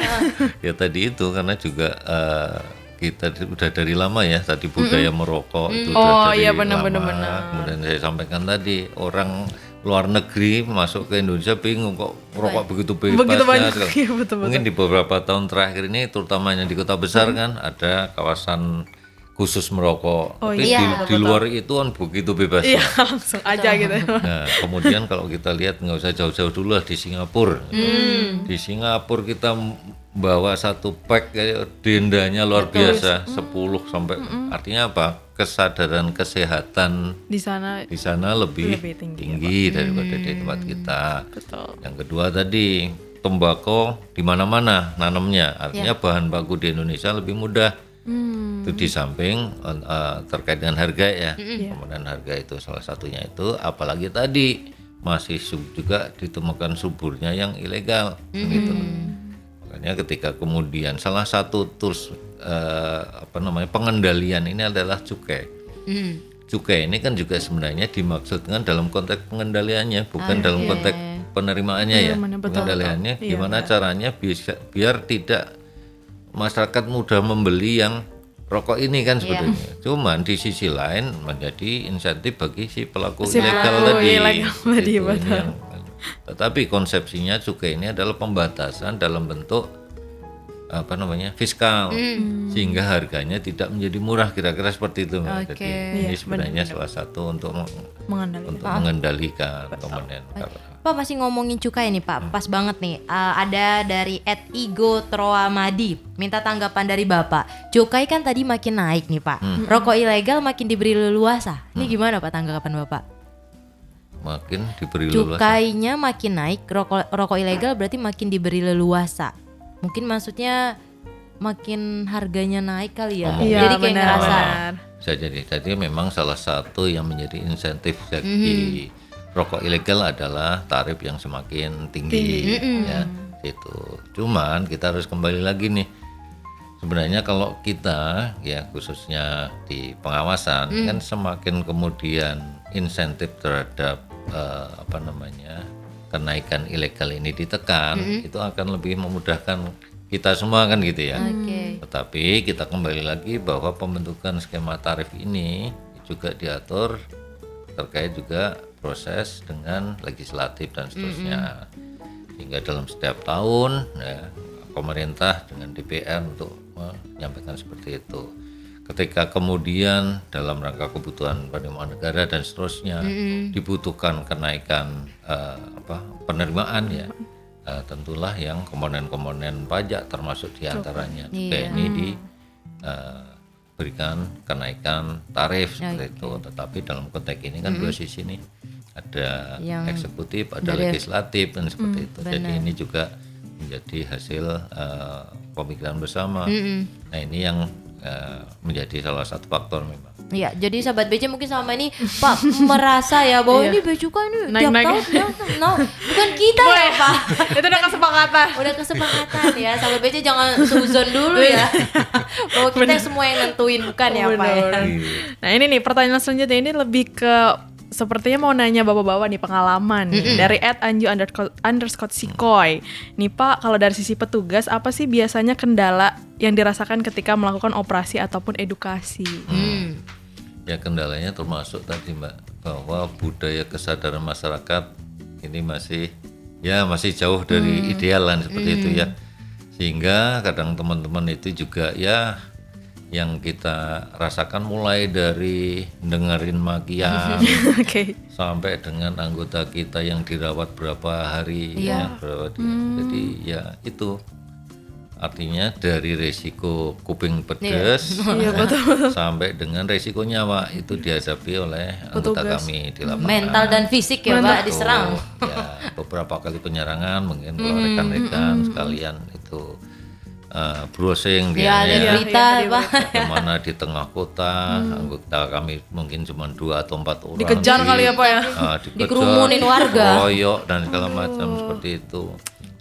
ya tadi itu karena juga eh, kita di- udah dari lama ya tadi budaya merokok itu Oh, udah dari iya, benar, lama. benar, benar. Kemudian saya sampaikan tadi orang luar negeri masuk ke Indonesia bingung kok rokok begitu bebas Begitu ya, banyak, segala. (laughs) iya, betul, Mungkin di beberapa tahun terakhir ini terutamanya di kota besar kan ada kawasan khusus merokok. Oh, Tapi iya. di, di luar itu kan begitu bebas. Iya, (laughs) langsung aja gitu. Nah, kemudian kalau kita lihat nggak usah jauh-jauh dulu lah di Singapura. Di Singapura kita bawa satu pack dendanya luar biasa 10 sampai artinya apa? Kesadaran kesehatan Di sana di sana lebih, Lebih tinggi, tinggi, daripada di tempat kita. betul. Yang kedua tadi tembakau di mana-mana nanamnya, artinya bahan baku di Indonesia lebih mudah. Hmm. Itu di samping eh, terkait dengan harga ya, kemudian harga itu salah satunya itu, apalagi tadi masih sub- juga ditemukan suburnya yang ilegal, gitu. Makanya ketika kemudian salah satu tools eh, apa namanya pengendalian ini adalah cukai. Hmm. Cukai ini kan juga sebenarnya dimaksudkan dalam konteks pengendaliannya, bukan dalam konteks penerimaannya ya. Penerimaannya, betul, Pengendaliannya betul. Iya, gimana caranya bisa biar tidak masyarakat mudah membeli yang rokok ini kan sebetulnya. Cuman di sisi lain menjadi insentif bagi si pelaku Si ilegal tadi. ilegal tadi, Gitu, betul. yang- tetapi konsepsinya cukai ini adalah pembatasan dalam bentuk apa namanya fiskal sehingga harganya tidak menjadi murah kira-kira seperti itu Mbak. Jadi Iya, ini sebenarnya salah satu untuk meng- Mengendalikan. untuk mengendalikan kemudian Pak masih ngomongin cukai nih Pak, pas banget nih. Uh, ada dari Ed Igo Troamadi, minta tanggapan dari Bapak. Cukai kan tadi makin naik nih Pak. Rokok ilegal makin diberi leluasa. Ini gimana Pak tanggapan Bapak? Makin diberi leluasa. Cukainya makin naik, rokok rokok ilegal berarti makin diberi leluasa. Mungkin maksudnya makin harganya naik kali ya. Oh, Iya, Jadi kayak benar, ngerasa benar. Bisa jadi. Jadi memang salah satu yang menjadi insentif bagi Mhm. rokok ilegal adalah tarif yang semakin tinggi, ya. Itu. Cuman kita harus kembali lagi nih. Sebenarnya kalau kita ya khususnya di pengawasan Mhm. kan semakin kemudian insentif terhadap eh, apa namanya kenaikan ilegal ini ditekan, Mhm. itu akan lebih memudahkan kita semua kan gitu ya. Oke. Tetapi kita kembali lagi bahwa pembentukan skema tarif ini juga diatur terkait juga proses dengan legislatif dan seterusnya. Sehingga dalam setiap tahun ya, pemerintah dengan DPR untuk menyampaikan seperti itu. Ketika kemudian dalam rangka kebutuhan penerimaan negara dan seterusnya dibutuhkan kenaikan eh, apa penerimaan ya eh, tentulah yang komponen-komponen pajak termasuk di antaranya. Juga ini diberikan kenaikan tarif seperti itu. Tetapi dalam konteks ini kan dua sisi nih. Ada Yang eksekutif ada dari- legislatif dan seperti itu. Jadi ini juga menjadi hasil eh, pemikiran bersama. Nah ini yang eh, menjadi salah satu faktor memang Iya, jadi sahabat BC mungkin selama ini Pak merasa ya bahwa ini becuka ini tiap Naik-naik. tahun tiap tahun. No, bukan kita ya Pak. (laughs) Itu udah kesepakatan. Udah kesepakatan ya, sahabat BC jangan suzon dulu ya. (laughs) bahwa kita semua yang nentuin bukan ya Pak ya. Bener. Nah ini nih pertanyaan selanjutnya ini lebih ke sepertinya mau nanya bapak-bapak nih pengalaman nih. dari Ed Anju underscore, underscore Sikoy. Nih Pak, kalau dari sisi petugas apa sih biasanya kendala yang dirasakan ketika melakukan operasi ataupun edukasi? Hmm. Ya kendalanya termasuk tadi Mbak bahwa budaya kesadaran masyarakat ini masih ya masih jauh dari idealan seperti itu ya. Sehingga kadang teman-teman itu juga ya yang kita rasakan mulai dari dengerin makian (laughs) Oke. sampai dengan anggota kita yang dirawat berapa hari ya, berapa di- jadi ya itu. Artinya dari resiko kuping pedes (laughs) ya, sampai dengan resiko nyawa itu dihadapi oleh anggota kami di lapangan. Mental dan fisik ya Pak diserang. Betul. ya beberapa kali penyerangan mungkin kalau rekan-rekan sekalian itu eh, browsing Ya, dia ya, berita Pak. ke mana di tengah kota anggota kami mungkin cuma dua atau empat orang Dikejar Di- kali ya Pak ya? ah, dikejar, Dikerumunin warga. royok dan segala macam seperti itu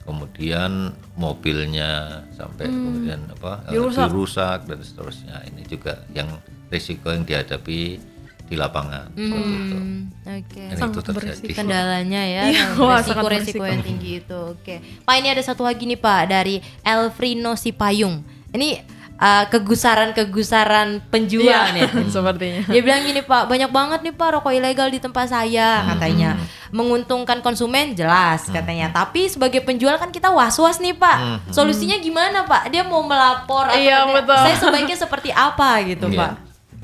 kemudian mobilnya sampai kemudian apa eh, Dirusak. dirusak dan seterusnya ini juga yang risiko yang dihadapi di lapangan seperti itu. Hmm, Oke. Dan itu terjadi. Kendalanya ya, Iya, wah, sangat resiko-resiko yang tinggi itu. Oke. Pak ini ada satu lagi nih Pak dari Elfrino Sipayung. Ini uh, kegusaran-kegusaran penjual nih. Iya, (laughs) sepertinya. Dia bilang gini Pak, banyak banget nih Pak rokok ilegal di tempat saya Hmm. katanya. Menguntungkan konsumen jelas katanya. Tapi sebagai penjual kan kita was-was nih Pak. Solusinya gimana Pak? Dia mau melapor atau Hmm. Iya, dia- betul. saya sebaiknya seperti apa gitu Iya. Pak?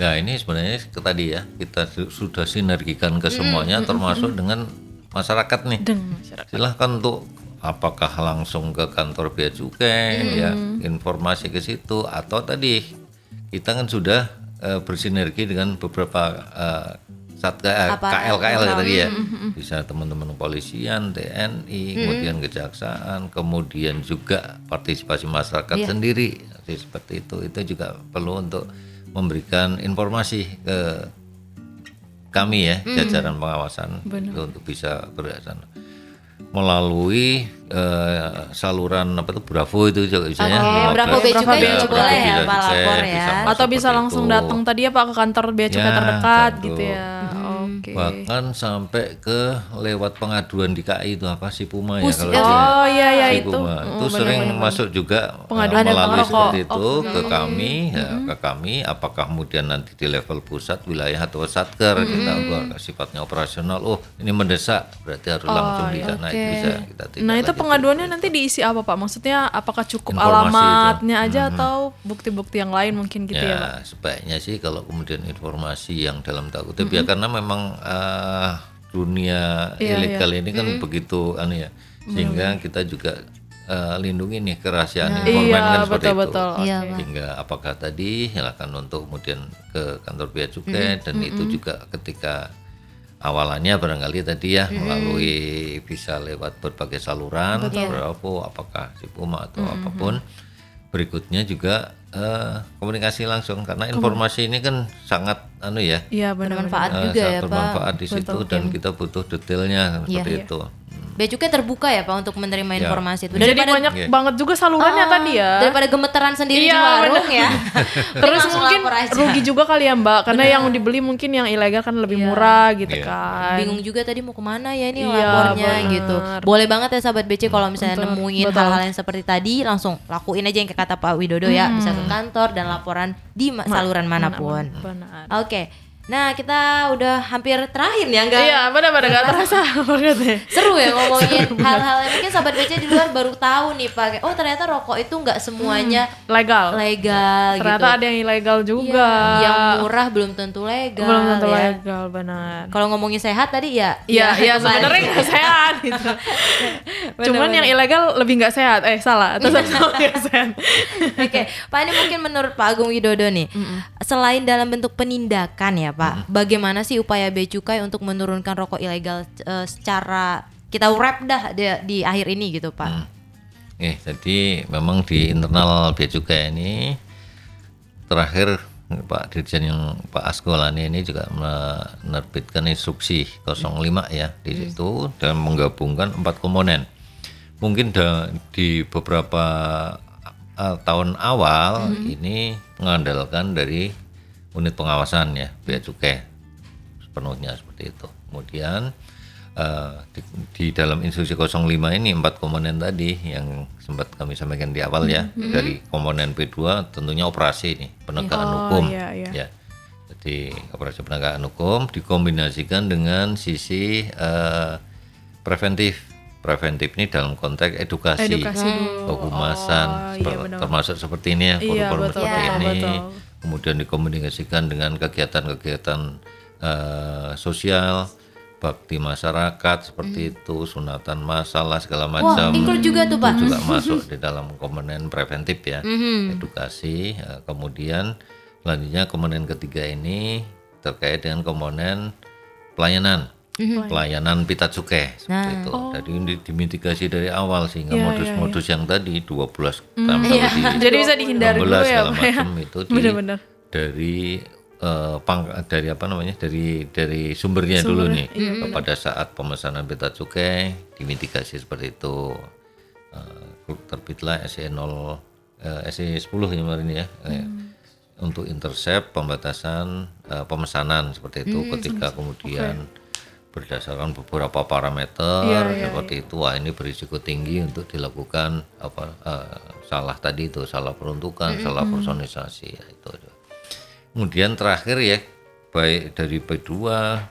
Nah ini sebenarnya tadi ya kita su- sudah sinergikan ke semuanya termasuk dengan masyarakat nih. Dengan masyarakat. Silahkan untuk apakah langsung ke kantor bea cukai ya informasi ke situ atau tadi kita kan sudah eh, bersinergi dengan beberapa eh, satga eh, Apa- KL KL ya tadi ya. Bisa teman-teman kepolisian TNI kemudian kejaksaan kemudian juga partisipasi masyarakat sendiri. Jadi seperti itu itu juga perlu untuk memberikan informasi ke kami ya jajaran pengawasan itu untuk bisa bergerak sana melalui eh, saluran apa itu Bravo itu juga bisa ya 15. Bravo Bea Bravo Cukai Bea juga Cukai boleh ya Pak lapor ya. bisa Atau bisa langsung itu. datang tadi ya Pak ke kantor bea cukai Ya, terdekat tentu. gitu ya. Oke. bahkan sampai ke lewat pengaduan di KI itu apa sih Puma ya kalau oh, dia- Oh iya iya si itu. Puma. itu sering masuk juga eh, Pengaduan melalui rokok. seperti itu ke kami ya ke kami apakah kemudian nanti di level pusat wilayah atau satker kita buat sifatnya operasional oh ini mendesak berarti harus langsung di sana itu bisa kita tindak Nah itu pengaduannya nanti diisi apa Pak? Maksudnya apakah cukup Informasi itu. alamatnya aja atau bukti-bukti yang lain mungkin gitu ya, Pak? ya sebaiknya sih kalau kemudian informasi yang dalam tanda kutip ya karena memang eh, dunia Iya, ilegal ini kan begitu anu ya. Sehingga kita juga eh, lindungi nih kerahasiaan informan Iya kan seperti betul itu. betul. Iya, sehingga apakah tadi silakan untuk kemudian ke kantor bea cukai dan itu juga ketika awalannya barangkali tadi ya melalui bisa lewat berbagai saluran Bravo apakah si Puma atau apa pun berikutnya juga eh, komunikasi langsung karena informasi ini kan sangat anu ya Iya benar. Bermanfaat eh, juga sangat ya Pak. bermanfaat di situ dan kita butuh detailnya seperti Iya. itu Bea Cukai terbuka ya Pak untuk menerima Ya. informasi itu. Jadi Daripada banyak Iya. banget juga salurannya Oh, tadi ya. Daripada gemeteran sendiri Iya, di warung bener. ya. (laughs) Terus mungkin rugi juga kali ya Mbak, karena yang dibeli mungkin yang ilegal kan lebih murah gitu Iya. kan. bingung juga tadi mau ke mana ya ini Iya, lapornya bener. gitu. Boleh banget ya sahabat BC kalau misalnya Betul, nemuin hal-hal yang seperti tadi langsung lakuin aja yang kata Pak Widodo ya, bisa ke kantor dan laporan di ma- saluran mana pun. Benar. Oke. Nah, kita udah hampir terakhir ya, enggak? Iya, benar-benar gak terasa (laughs) berarti. Seru ya ngomongin hal-hal yang mungkin sahabat BC di luar baru tahu nih Pak. Oh, ternyata rokok itu nggak semuanya Legal. legal Ternyata gitu. ada yang ilegal juga. Iya, yang murah belum tentu legal. belum tentu ya. legal, benar. Kalau ngomongin sehat tadi ya, Iya, iya kembali. sebenarnya nggak sehat gitu. (laughs) Cuman yang ilegal lebih nggak sehat. Eh salah, sama (laughs) nggak sehat. Oke, Pak ini mungkin menurut Pak Agung Widodo nih, selain dalam bentuk penindakan ya Pak, bagaimana sih upaya Bea Cukai untuk menurunkan rokok ilegal eh, secara kita wrap dah di, di akhir ini gitu Pak? Eh, jadi memang di internal bea cukai ini terakhir Pak Dirjen yang Pak Askolani ini juga menerbitkan instruksi 05 ya di situ dan menggabungkan empat komponen. Mungkin da- di beberapa uh, tahun awal ini mengandalkan dari unit pengawasan ya bea cukai sepenuhnya seperti itu. Kemudian eh, di, di dalam instruksi 05 ini empat komponen tadi yang sempat kami sampaikan di awal ya dari komponen P2 tentunya operasi ini penegakan Oh, hukum iya, iya. ya. Jadi operasi penegakan hukum dikombinasikan dengan sisi eh, preventif. Preventif ini dalam konteks edukasi, Edukasi dulu. kehumasan, Oh, iya, termasuk seperti ini ya, Iya, forum-forum betul, seperti betul, ini betul. Kemudian dikomunikasikan dengan kegiatan-kegiatan eh, sosial bakti masyarakat seperti itu sunatan masalah segala Wah, macam. include juga tuh Pak. itu juga (laughs) masuk di dalam komponen preventif ya edukasi. Eh, kemudian selanjutnya komponen ketiga ini terkait dengan komponen pelayanan pelayanan pita cukai seperti itu. Jadi ini dimitigasi dari awal sehingga Iya, modus-modus yang tadi 12 gram sampai di (laughs) Jadi bisa dihindari 16 dulu ya, ya. macam itu di, Benar-benar. dari eh, pang- dari apa namanya dari dari sumbernya dulu nih. iya, pada saat pemesanan pita cukai dimitigasi seperti itu. Eh, terbitlah SE 0 eh, SE 10 ya kemarin ya. eh, Untuk intercept pembatasan eh, pemesanan seperti itu ketika kemudian berdasarkan beberapa parameter seperti itu. Wah ini berisiko tinggi untuk dilakukan apa eh, salah tadi itu salah peruntukan salah personalisasi ya, itu kemudian terakhir ya baik dari P2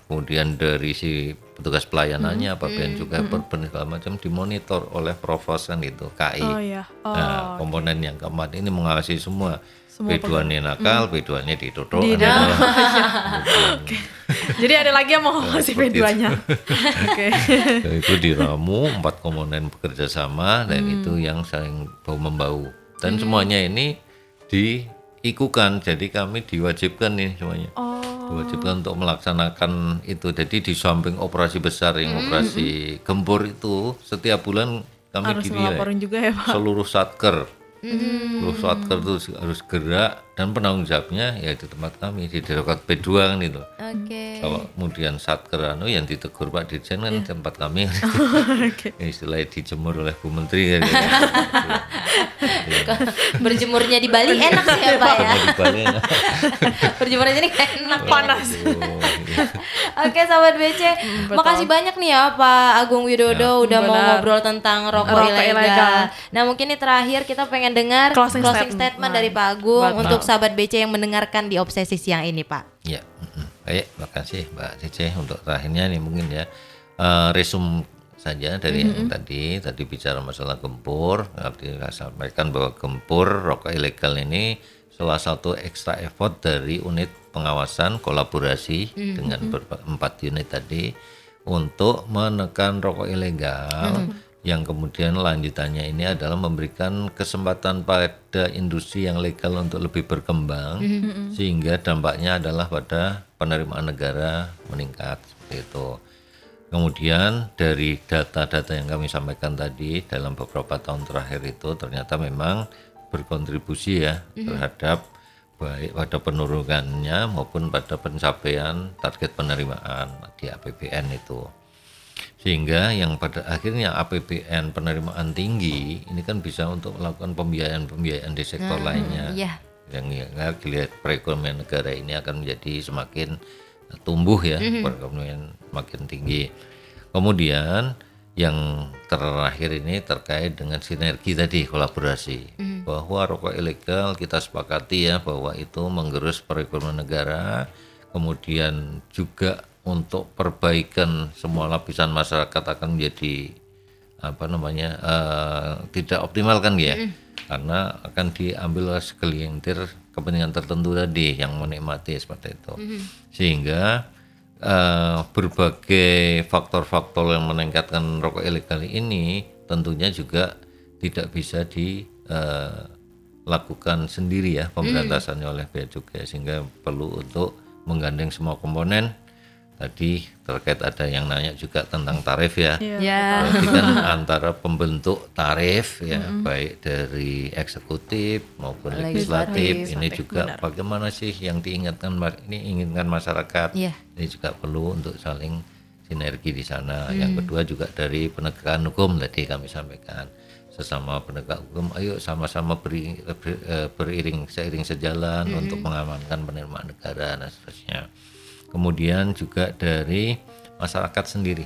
kemudian dari si petugas pelayanannya apa BEN juga berben segala macam dimonitor oleh provos kan itu KI Oh iya. Oh. nah komponen yang keempat ini mengawasi semua, P2 nya nakal P2 nya ditutup Di (laughs) Jadi ada lagi yang mau ngasih P2-nya. (laughs) Oke. Itu diramu empat komponen bekerja sama dan itu yang saling bau membau. Dan semuanya ini diikukan jadi kami diwajibkan nih semuanya. Oh. diwajibkan untuk melaksanakan itu. Jadi di samping operasi besar yang operasi gempur itu setiap bulan kami Harus dinilai. juga ya, Pak. seluruh satker. Seluruh satker itu harus gerak dan penanggung jawabnya ya di tempat kami di Direktorat P2 kan itu Oke. kalau kemudian satker anu yang ditegur Pak Dirjen kan tempat kami Oke. (laughs) istilahnya dijemur oleh Bu Menteri kan Berjemurnya di Bali enak sih ya Pak ya. di Bali ya. (laughs) Berjemurnya sini enak ya. Panas. Oh, iya. Oke sahabat BC, makasih banyak nih ya Pak Agung Widodo udah mau Benar. ngobrol tentang rokok, Rokok ilegal. ilegal. Nah mungkin nih terakhir kita pengen dengar Closing closing, statement. statement, dari Pak Agung Betul. untuk sahabat BC yang mendengarkan di obsesi siang ini Pak. Ya, baik, makasih Mbak Cece untuk terakhirnya nih mungkin ya. Eh, resum saja dari yang tadi. Tadi bicara masalah gempur, saya sampaikan bahwa gempur rokok ilegal ini salah satu extra effort dari unit pengawasan kolaborasi dengan berba- empat unit tadi untuk menekan rokok ilegal yang kemudian lanjutannya ini adalah memberikan kesempatan pada industri yang legal untuk lebih berkembang sehingga dampaknya adalah pada penerimaan negara meningkat seperti itu. Kemudian dari data-data yang kami sampaikan tadi dalam beberapa tahun terakhir itu ternyata memang berkontribusi ya terhadap baik pada penurunannya maupun pada pencapaian target penerimaan di APBN itu. Sehingga yang pada akhirnya APBN penerimaan tinggi ini kan bisa untuk melakukan pembiayaan-pembiayaan di sektor lainnya Iya. yang ya, dilihat perekonomian negara ini akan menjadi semakin tumbuh ya perekonomian makin tinggi. Kemudian yang terakhir ini terkait dengan sinergi tadi kolaborasi bahwa rokok ilegal kita sepakati ya bahwa itu menggerus perekonomian negara kemudian juga untuk perbaikan semua lapisan masyarakat akan menjadi apa namanya eh, tidak optimal kan ya? Karena akan diambil oleh segelintir kepentingan tertentu tadi yang menikmati seperti itu. Sehingga eh, berbagai faktor-faktor yang meningkatkan rokok ilegal ini tentunya juga tidak bisa dilakukan sendiri ya pemberantasannya oleh bea cukai sehingga perlu untuk menggandeng semua komponen tadi terkait ada yang nanya juga tentang tarif ya Ya. Berarti (laughs) kan antara pembentuk tarif ya baik dari eksekutif maupun legislatif, Legislatif. ini juga bagaimana sih yang diingatkan ini inginkan masyarakat Iya. ini juga perlu untuk saling sinergi di sana. Yang kedua juga dari penegakan hukum tadi kami sampaikan sesama penegak hukum ayo sama-sama beri, ber- eh, beriring seiring sejalan untuk mengamankan penerimaan negara dan seterusnya. Kemudian juga dari masyarakat sendiri.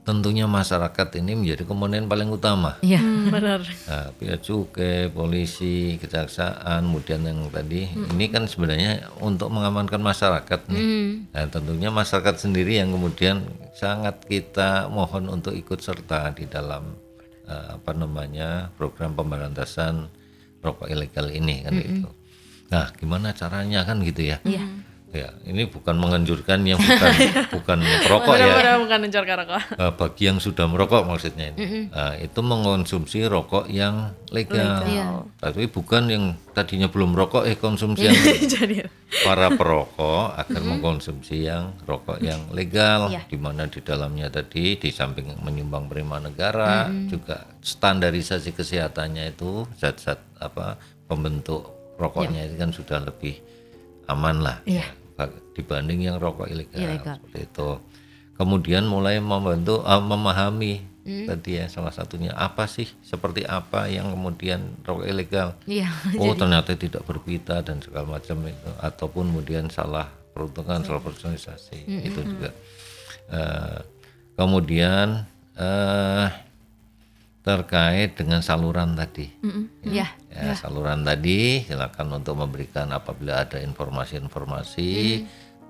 Tentunya masyarakat ini menjadi komponen paling utama. Iya. Hmm, (laughs) benar. Nah, bea cukai, polisi, kejaksaan, kemudian yang tadi ini kan sebenarnya untuk mengamankan masyarakat nih. Nah, tentunya masyarakat sendiri yang kemudian sangat kita mohon untuk ikut serta di dalam eh, apa namanya program pemberantasan rokok ilegal ini kan gitu. Nah, gimana caranya kan gitu ya? Ya, ini bukan menganjurkan yang bukan (laughs) bukan perokok ya. Bukan mencorkan rokok. Eh, bagi yang sudah merokok maksudnya ini. Nah, itu mengkonsumsi rokok yang legal, tapi bukan yang tadinya belum merokok eh konsumsi yang (laughs) Jadi. para perokok agar mengkonsumsi yang rokok yang legal. Iya. di mana di dalamnya tadi di samping menyumbang penerimaan negara juga standarisasi kesehatannya itu zat-zat apa pembentuk rokoknya itu kan sudah lebih aman lah. Ba- dibanding yang rokok ilegal, Ilegal. seperti itu kemudian mulai membantu eh, memahami tadi ya salah satunya apa sih seperti apa yang kemudian rokok ilegal Iya. oh ternyata tidak berpita dan segala macam itu ataupun kemudian salah peruntukan salah personalisasi itu juga Eh, kemudian eh terkait dengan saluran tadi Iya. ya saluran tadi silakan untuk memberikan apabila ada informasi-informasi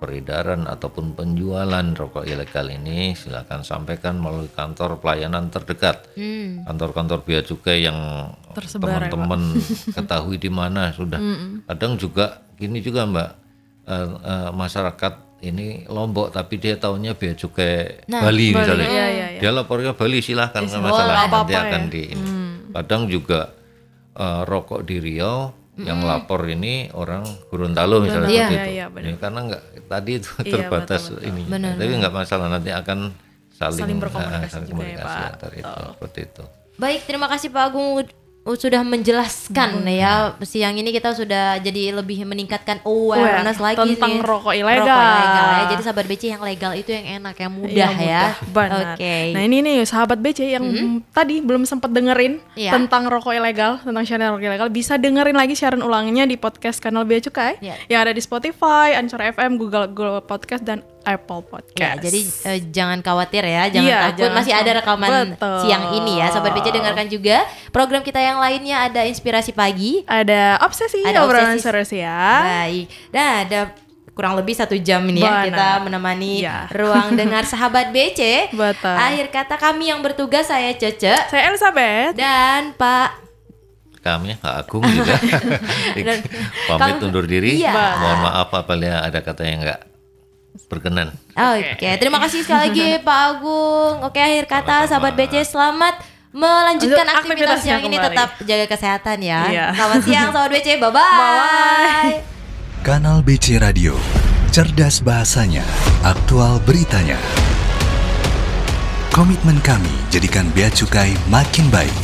peredaran ataupun penjualan rokok ilegal ini silakan sampaikan melalui kantor pelayanan terdekat. Hmm. kantor-kantor bea cukai yang Tersebar ya, teman-teman (laughs) ketahui di mana sudah. Kadang juga gini juga mbak eh, eh, masyarakat ini lombok tapi dia tahunya bea cukai Bali misalnya. Iya, iya, iya. dia lapornya Bali silahkan nggak boleh, masalah nggak nanti apa-apa akan ya. di ini. kadang juga eh, rokok di Riau yang lapor ini orang Gorontalo misalnya Iya. seperti Iya, itu. benar. Ya, karena nggak tadi itu Iya, terbatas betul, ini tapi nggak masalah nanti akan saling, Saling eh, berkomunikasi saling juga ya, komunikasi Pak. antar itu seperti itu. Baik, terima kasih Pak Agung sudah menjelaskan ya siang ini kita sudah jadi lebih meningkatkan awareness Aware lagi tentang nih. rokok ilegal. ilegal ya. Jadi sahabat BC yang legal itu yang enak yang mudah Iya, ya. mudah. Benar. Oke. Nah ini nih sahabat BC yang tadi belum sempat dengerin Iya. tentang rokok ilegal, tentang siaran rokok ilegal, bisa dengerin lagi siaran ulangnya di podcast kanal Bea Cukai Iya. yang ada di Spotify, Anchor FM, Google Google Podcast dan Apple Ya, Podcast. jadi eh, jangan khawatir ya, jangan Iya, takut. jangan Masih ada rekaman Betul. siang ini ya, sobat BC dengarkan juga program kita yang lainnya ada inspirasi pagi. ada obsesi, Ada obrolan obsesi. seru sih ya. Baik. Dan ada kurang lebih satu jam ini ya Benar. kita menemani Iya. ruang dengar (laughs) sahabat BC. Betul. Akhir kata kami yang bertugas saya Cece Saya Elizabeth. dan Pak kami Kak Agung juga (laughs) pamit undur diri Iya. mohon maaf apabila ada kata yang nggak berkenan Oke, terima kasih sekali lagi (laughs) Pak Agung. Oke, akhir kata Sama-sama. sahabat BC selamat melanjutkan Lanjut aktivitas aktivitasnya yang ini kembali. tetap jaga kesehatan ya. Iya. Selamat siang sahabat BC. (laughs) Bye bye. Kanal BC Radio, cerdas bahasanya, aktual beritanya. Komitmen kami jadikan Bea Cukai makin baik.